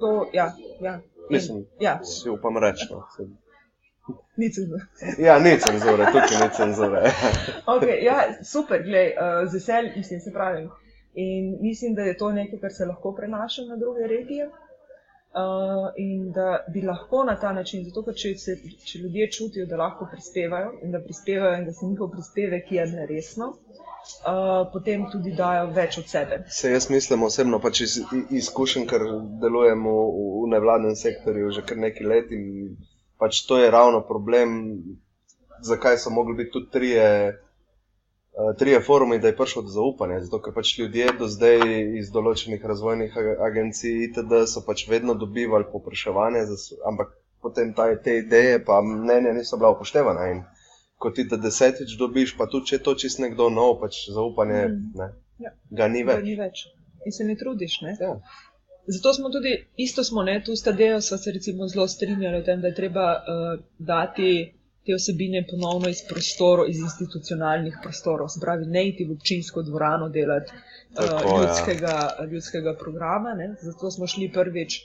To, ja, ja. Mislim, Ja, si upam reči. No. Ni cenzure. Ja, ni cenzure, tukaj ni cenzure. Okay, ja, super, glej, uh, z veseljem, mislim, se pravim. In mislim, da je to nekaj, kar se lahko prenaša na druge regije. Uh, in da bi lahko na ta način, zato ker če, se, če ljudje čutijo, da lahko prispevajo in da prispevajo in da se njihov prispevek jemlje resno, uh, potem tudi dajo več od sebe. Se jaz mislim osebno, pač iz i- izkušenj, ker delujem v, v nevladnem sektorju že kar nekaj let in pač to je ravno problem, zakaj so mogli biti tudi trije, trije forumi, da je prišlo do zaupanja. Zato, ker pač ljudje do zdaj iz določenih razvojnih ag- agencij itd. so pač vedno dobivali popraševanje, ampak potem ta, te ideje pa mnenja niso bila upoštevana. In ko ti te desetič dobiš, pa tudi če je to čist nekdo nov, pač zaupanje Mm. ne, Ja. ga ni Da več. ni več. In se ne trudiš. Ne? Ja. Zato smo tudi, isto smo, ne, tu s Tadejo sva se recimo zelo strinjali o tem, da je treba uh, dati te osebine ponovno iz prostorov, iz institucionalnih prostorov, se pravi, ne iti v občinsko dvorano delati uh, Tako, ja. ljudskega, ljudskega programa. Ne. Zato smo šli prvič,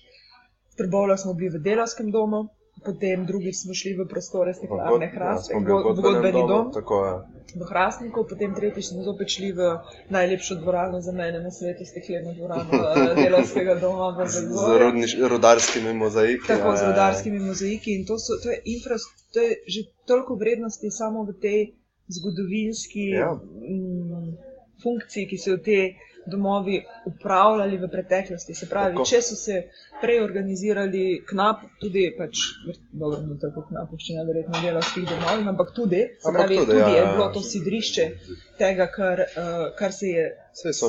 v Trbovlju smo bili v delovskem domu, potem drugič smo šli v prostore steklarne Ja, Hrastnik, smo v godbeni dom Tako je. v Hrastniku, potem tretjič smo zopet šli v najlepšo dvorano za mene na svetu, stekleno dvorano eh, delovskega doma Z Zagorju. rodniš, rudarskimi mozaiki. Tako ja, z ja, ja. rodarskimi mozaiki in to, so, to, je infra, to je že toliko vrednosti samo v tej zgodovinski Ja. mm, funkciji, ki so jo te domovi upravljali v preteklosti. Se pravi, Tako. če so se prej organizirali knap, tudi pač, dobro, ni tako knapovščina, verjetno delovskih domovih, ampak tudi, se Ampak pravi, tudi, tudi, ja, je ja. bilo to sidrišče tega, kar, uh, kar se je Vse so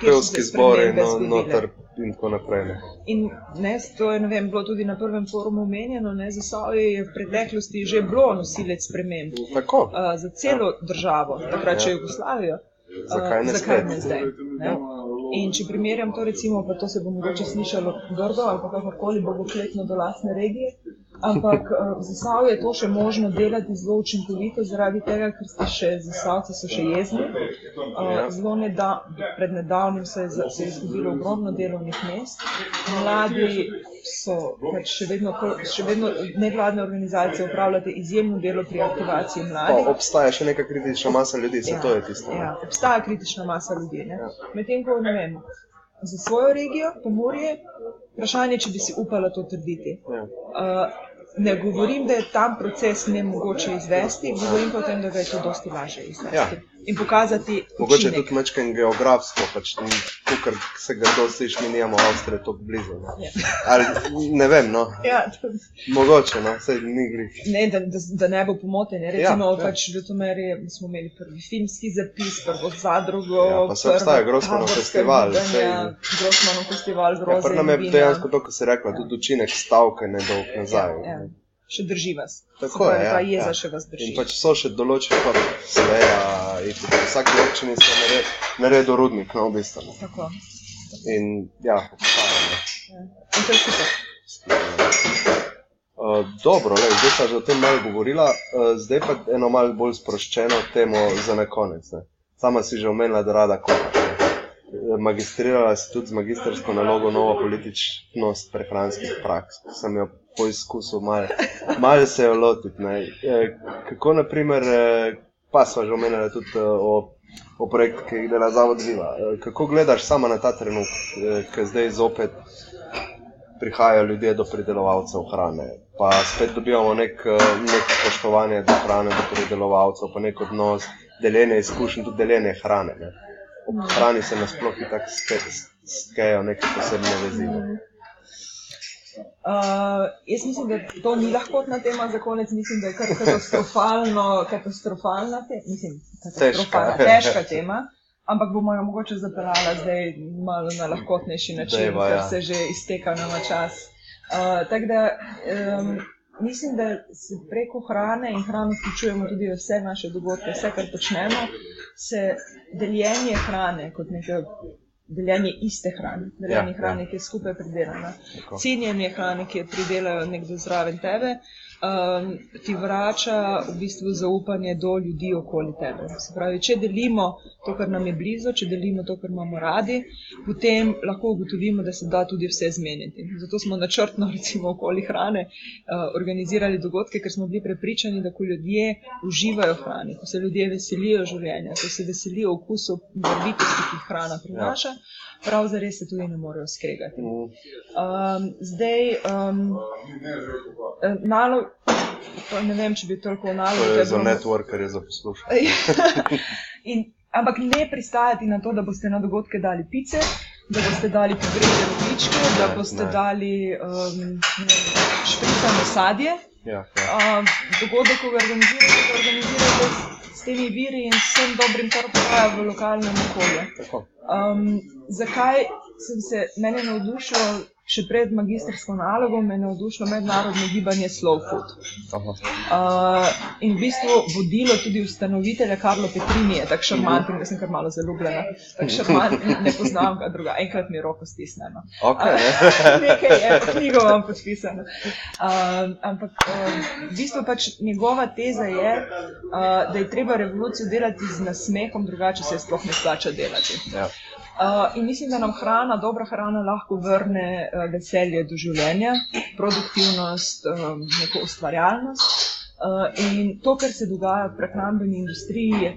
pevski zbori no, noter in tako naprej. Ne. In ne, to je vem, bilo tudi na prvem forumu omenjeno, ne, Zasavje je v preteklosti že bilo nosilec sprememb Tako. uh, za celo državo, takrat še Ja. Jugoslavijo. Zakaj ne zakaj spet? ne zdaj? Ne? In če primerjam to, recimo, pa to se bo mogoče slišalo grdo ali pa kakorkoli bogokletno do lastne regije, ampak uh, v Zasavju je to še možno delati zelo učinkovito, zaradi tega, ker ste še Zasavci so še jezni. Uh, zelo neda, pred nedavnim se je, se je izgubilo ogromno delovnih mest. Mladi so pač še vedno, še vedno nevladne organizacije upravljate izjemno delo pri aktivaciji Pa mladih. obstaja še neka kritična masa ljudi, se to je tisto. ne. Ja, obstaja kritična masa ljudi. ne. Ja. Medtem ko ne vem, za svojo regijo, pomorje, vprašanje, če bi si upala to trditi. Ja. Uh, ne govorim, da je tam proces ne mogoče izvesti, govorim pa o tem, da ga je to dosti lažje izvesti. Ja. In pokazati, Mogoče učinek. tudi mečken geografsko, pač tu, ker se grdo sliši, mi nimamo Avstrije tako blizu. Ne. Ja. Ali ne vem, no. Ja, to- Mogoče, no, sej ni grih. ne, da, da, da ne bo pomote. Ne. Recimo, Ja, ja, ja. pač v Ljutomeri smo imeli prvi filmski zapis, prvo zadrugo. Ja, pa prva obstaja Grossmanov festival, sej- Grossmanov festival, Ja, groze. pri nam je dejansko to, kar si rekla, tudi učinek stavke nedolg nazaj. Ja, ja. Še drži vas. Tako je, ja, Ta jeza ja. še vas drži. In pač so še določene, sveja, in tudi v vsaki občini se nared, naredil rudnik, no, v bistvu. ne. Tako. In ja, obstaja. Ja. In to je super. Uh, dobro, lej, zdaj pa že o tem malo govorila, uh, zdaj pa eno malo bolj sproščeno temo za na konec. Ne. Sama si že omenila, da rada kopaš. Eh, Magistrirala si tudi z magistrsko nalogo novo političnost prehranskih praks. Sem jo poizkusil malo mal se jo lotiti. ne. Eh, Kako naprimer, eh, pa sva že omenila tudi eh, o, o projektu, ki jih dela Zavod Viva. Eh, Kako gledaš sama na ta trenutek, ki zdaj zopet prihajajo ljudje do pridelovalcev hrane. Pa spet dobivamo nek, eh, nek spoštovanje do hrane, do pridelovalcev, pa nek odnos, deljenje izkušenj, tudi deljenje hrane. Ne. Ob hrani se nasploh in tako skejo neke posebne vezi. Ne. Uh, jaz mislim, da to ni lahkotna tema za konec, mislim, da je kar katastrofalno, katastrofalna tema, mislim, katastrofalna, Težka. težka tema, ampak bomo jo mogoče zapeljala zdaj malo na lahkotnejši način, ker ja. se že izteka nama čas. Uh, tako da um, mislim, da se preko hrane in hrano vključujemo tudi v vse naše dogodke, vse, kar počnemo, se deljenje hrane kot neke. Deljenje iste hrane, deljenje Ja, ja. hrane, ki je skupaj pridelana. Tako. Cenjenje hrane, ki jo pridelajo nekdo zraven tebe, um, ti vrača v bistvu zaupanje do ljudi okoli tebe. Se pravi, če delimo to, kar nam je blizu, če delimo to, kar imamo radi, potem lahko ugotovimo, da se da tudi vse zmeniti. Zato smo načrtno, recimo, okoli hrane uh, organizirali dogodke, ker smo bili prepričani, da ko ljudje uživajo hrani, ko se ljudje veselijo življenja, ko se veselijo okusu barvitosti, ki jih hrana prinaša, prav zares se tudi ne morejo skregati. Um, zdaj, um, nalog, pa ne vem, če bi toliko o To je za networkerje za poslušanje. Ampak ne pristajati na to, da boste na dogodke dali pice, da boste dali pogrete rogličke, da boste ne. dali um, špricano sadje. Ja, ja. Dogodek, ko ga organizirate, ga organizirate s, temi viri in s vsem dobrim, kar obstaja v lokalnem okolju. Um, zakaj sem se, mene je navdušilo, še pred magistrsko nalogo, me je navdušilo mednarodno gibanje Slow Food. Uh, in v bistvu vodilo tudi ustanovitelja Karlo Petrini, je tako šarmanten, da sem kar malo zaljubljena. Tako šarmanten, ne poznam ga druga, enkrat mi roko stisnemo. Okay, ne? Nekaj je, knjigo vam podpisano. Um, ampak um, v bistvu pač njegova teza je, uh, da je treba revolucijo delati z nasmehom, drugače se je sploh ne splača delati. ja. Uh, in mislim, da nam hrana, dobra hrana lahko vrne uh, veselje do življenja, produktivnost, um, neko ustvarjalnost. Uh, in to, kar se dogaja v prehrambeni industriji,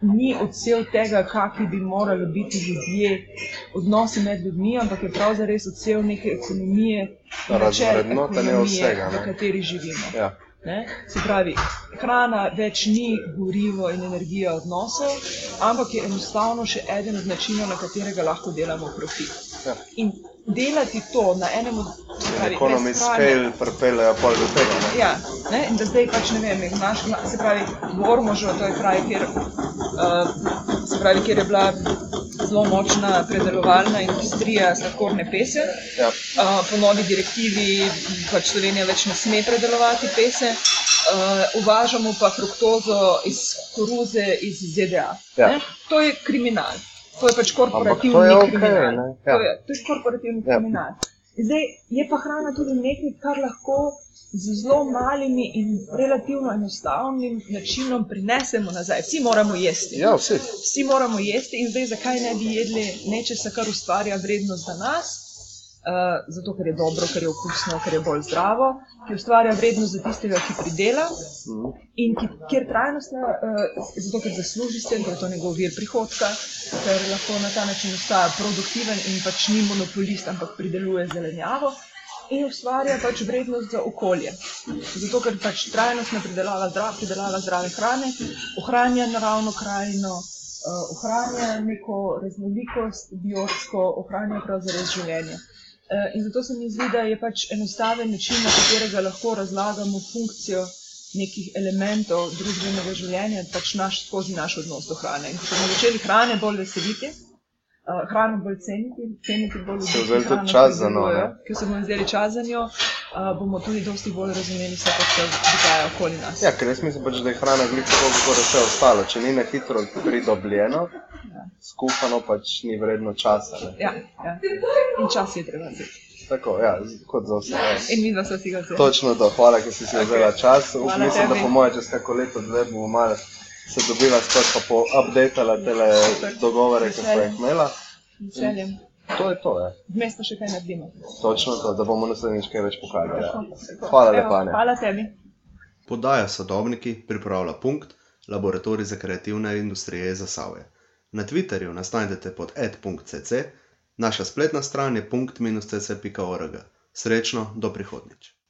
ni odsev tega, kakšni bi morali biti ljudje, odnosi med ljudmi, ampak je pravzaprav odsev neke ekonomije, in načel Razvrednotenja ekonomije, vsega, v ne. kateri živimo. Ja. Ne? Se pravi, hrana več ni gorivo in energija odnosov, ampak je enostavno še eden od načinov, na katerega lahko delamo profit. Ja. In delati to na enem od hrane- scale pripeljejo pol do tega. Ne? Ja, ne? in da zdaj pač ne vem, naš, se pravi, Gormožo, to je kraj, kjer, uh, se pravi, kjer je bila zelo močna predelovalna industrija sladkorne pese. Ja. Uh, po novi direktivi pač Slovenija več ne sme predelovati pese, uh, uvažamo pa fruktozo iz koruze iz ZDA. Ja. ne. To je kriminal. To je pač korporativni to je okej, kriminal. ne. Ja. To, je, to je korporativni Ja. kriminal. Zdaj je pa hrana tudi nekaj, kar lahko z zelo malimi in relativno enostavnim načinom prinesemo nazaj. Vsi moramo jesti. ja, vsi. Vsi moramo jesti in zdaj zakaj ne bi jedli nečesa, kar ustvarja vrednost za nas? Uh, zato, ker je dobro, ker je okusno, ker je bolj zdravo, ki ustvarja vrednost za tistega, ki pridela in ki, kjer trajnostna, uh, zato ker zasluži s tem, ker je to njegov vir prihodka, ker lahko na ta način ostaja produktiven in pač ni monopolist, ampak prideluje zelenjavo in ustvarja pač vrednost za okolje. Zato ker pač trajnostna pridelava, zdrav, pridelava zdrave hrane ohranja naravno krajino. Uh, ohranja neko raznolikost, biotsko, ohranja pravzaprav življenje. Uh, in zato se mi zdi, da je pač enostaven način, na katerega lahko razlagamo funkcijo nekih elementov družbenega življenja, pač naš, skozi naš odnos do hrane. In ko bomo začeli hrane bolj veseliti, uh, hrano bolj ceniti, ceniti bolj Se ljudi, vzeli tudi hrano čas za njo? Ker se bomo vzeli čas za njo, uh, bomo tudi dosti bolj razumeli vse, kar se dogaja okoli nas. Ja, ker jaz mislim, pač, da je hrana glih tako, kot vse ostalo. Če ni na hitro pridobljeno, skuhano pač ni vredno časa. Ne? Ja, ja. In čas je treba vzeti. Tako, ja, kot za vse. Ja. In mi dva sva si ga vzeli. Točno to, hvala, ker si si vzela čas. Up, Hvala mislim, da tebi. po mojem, čez kako leto, dve bomo malo se dobila spet, pa po updatala tele dogovore, ki smo jih imela. Veseljem. To je to, ja. Vmes pa še kaj naredimo. Točno to, da bomo naslednjič kaj več pokazali. Ja. Hvala lepa. Hvala tebi. Podaja sodobniki pripravlja punkt, laboratorij za kreativne industrije za Savje. Na Twitterju nas najdete pod ed.cc, naša spletna stran je punkt-cc.org. Srečno, do prihodnjič.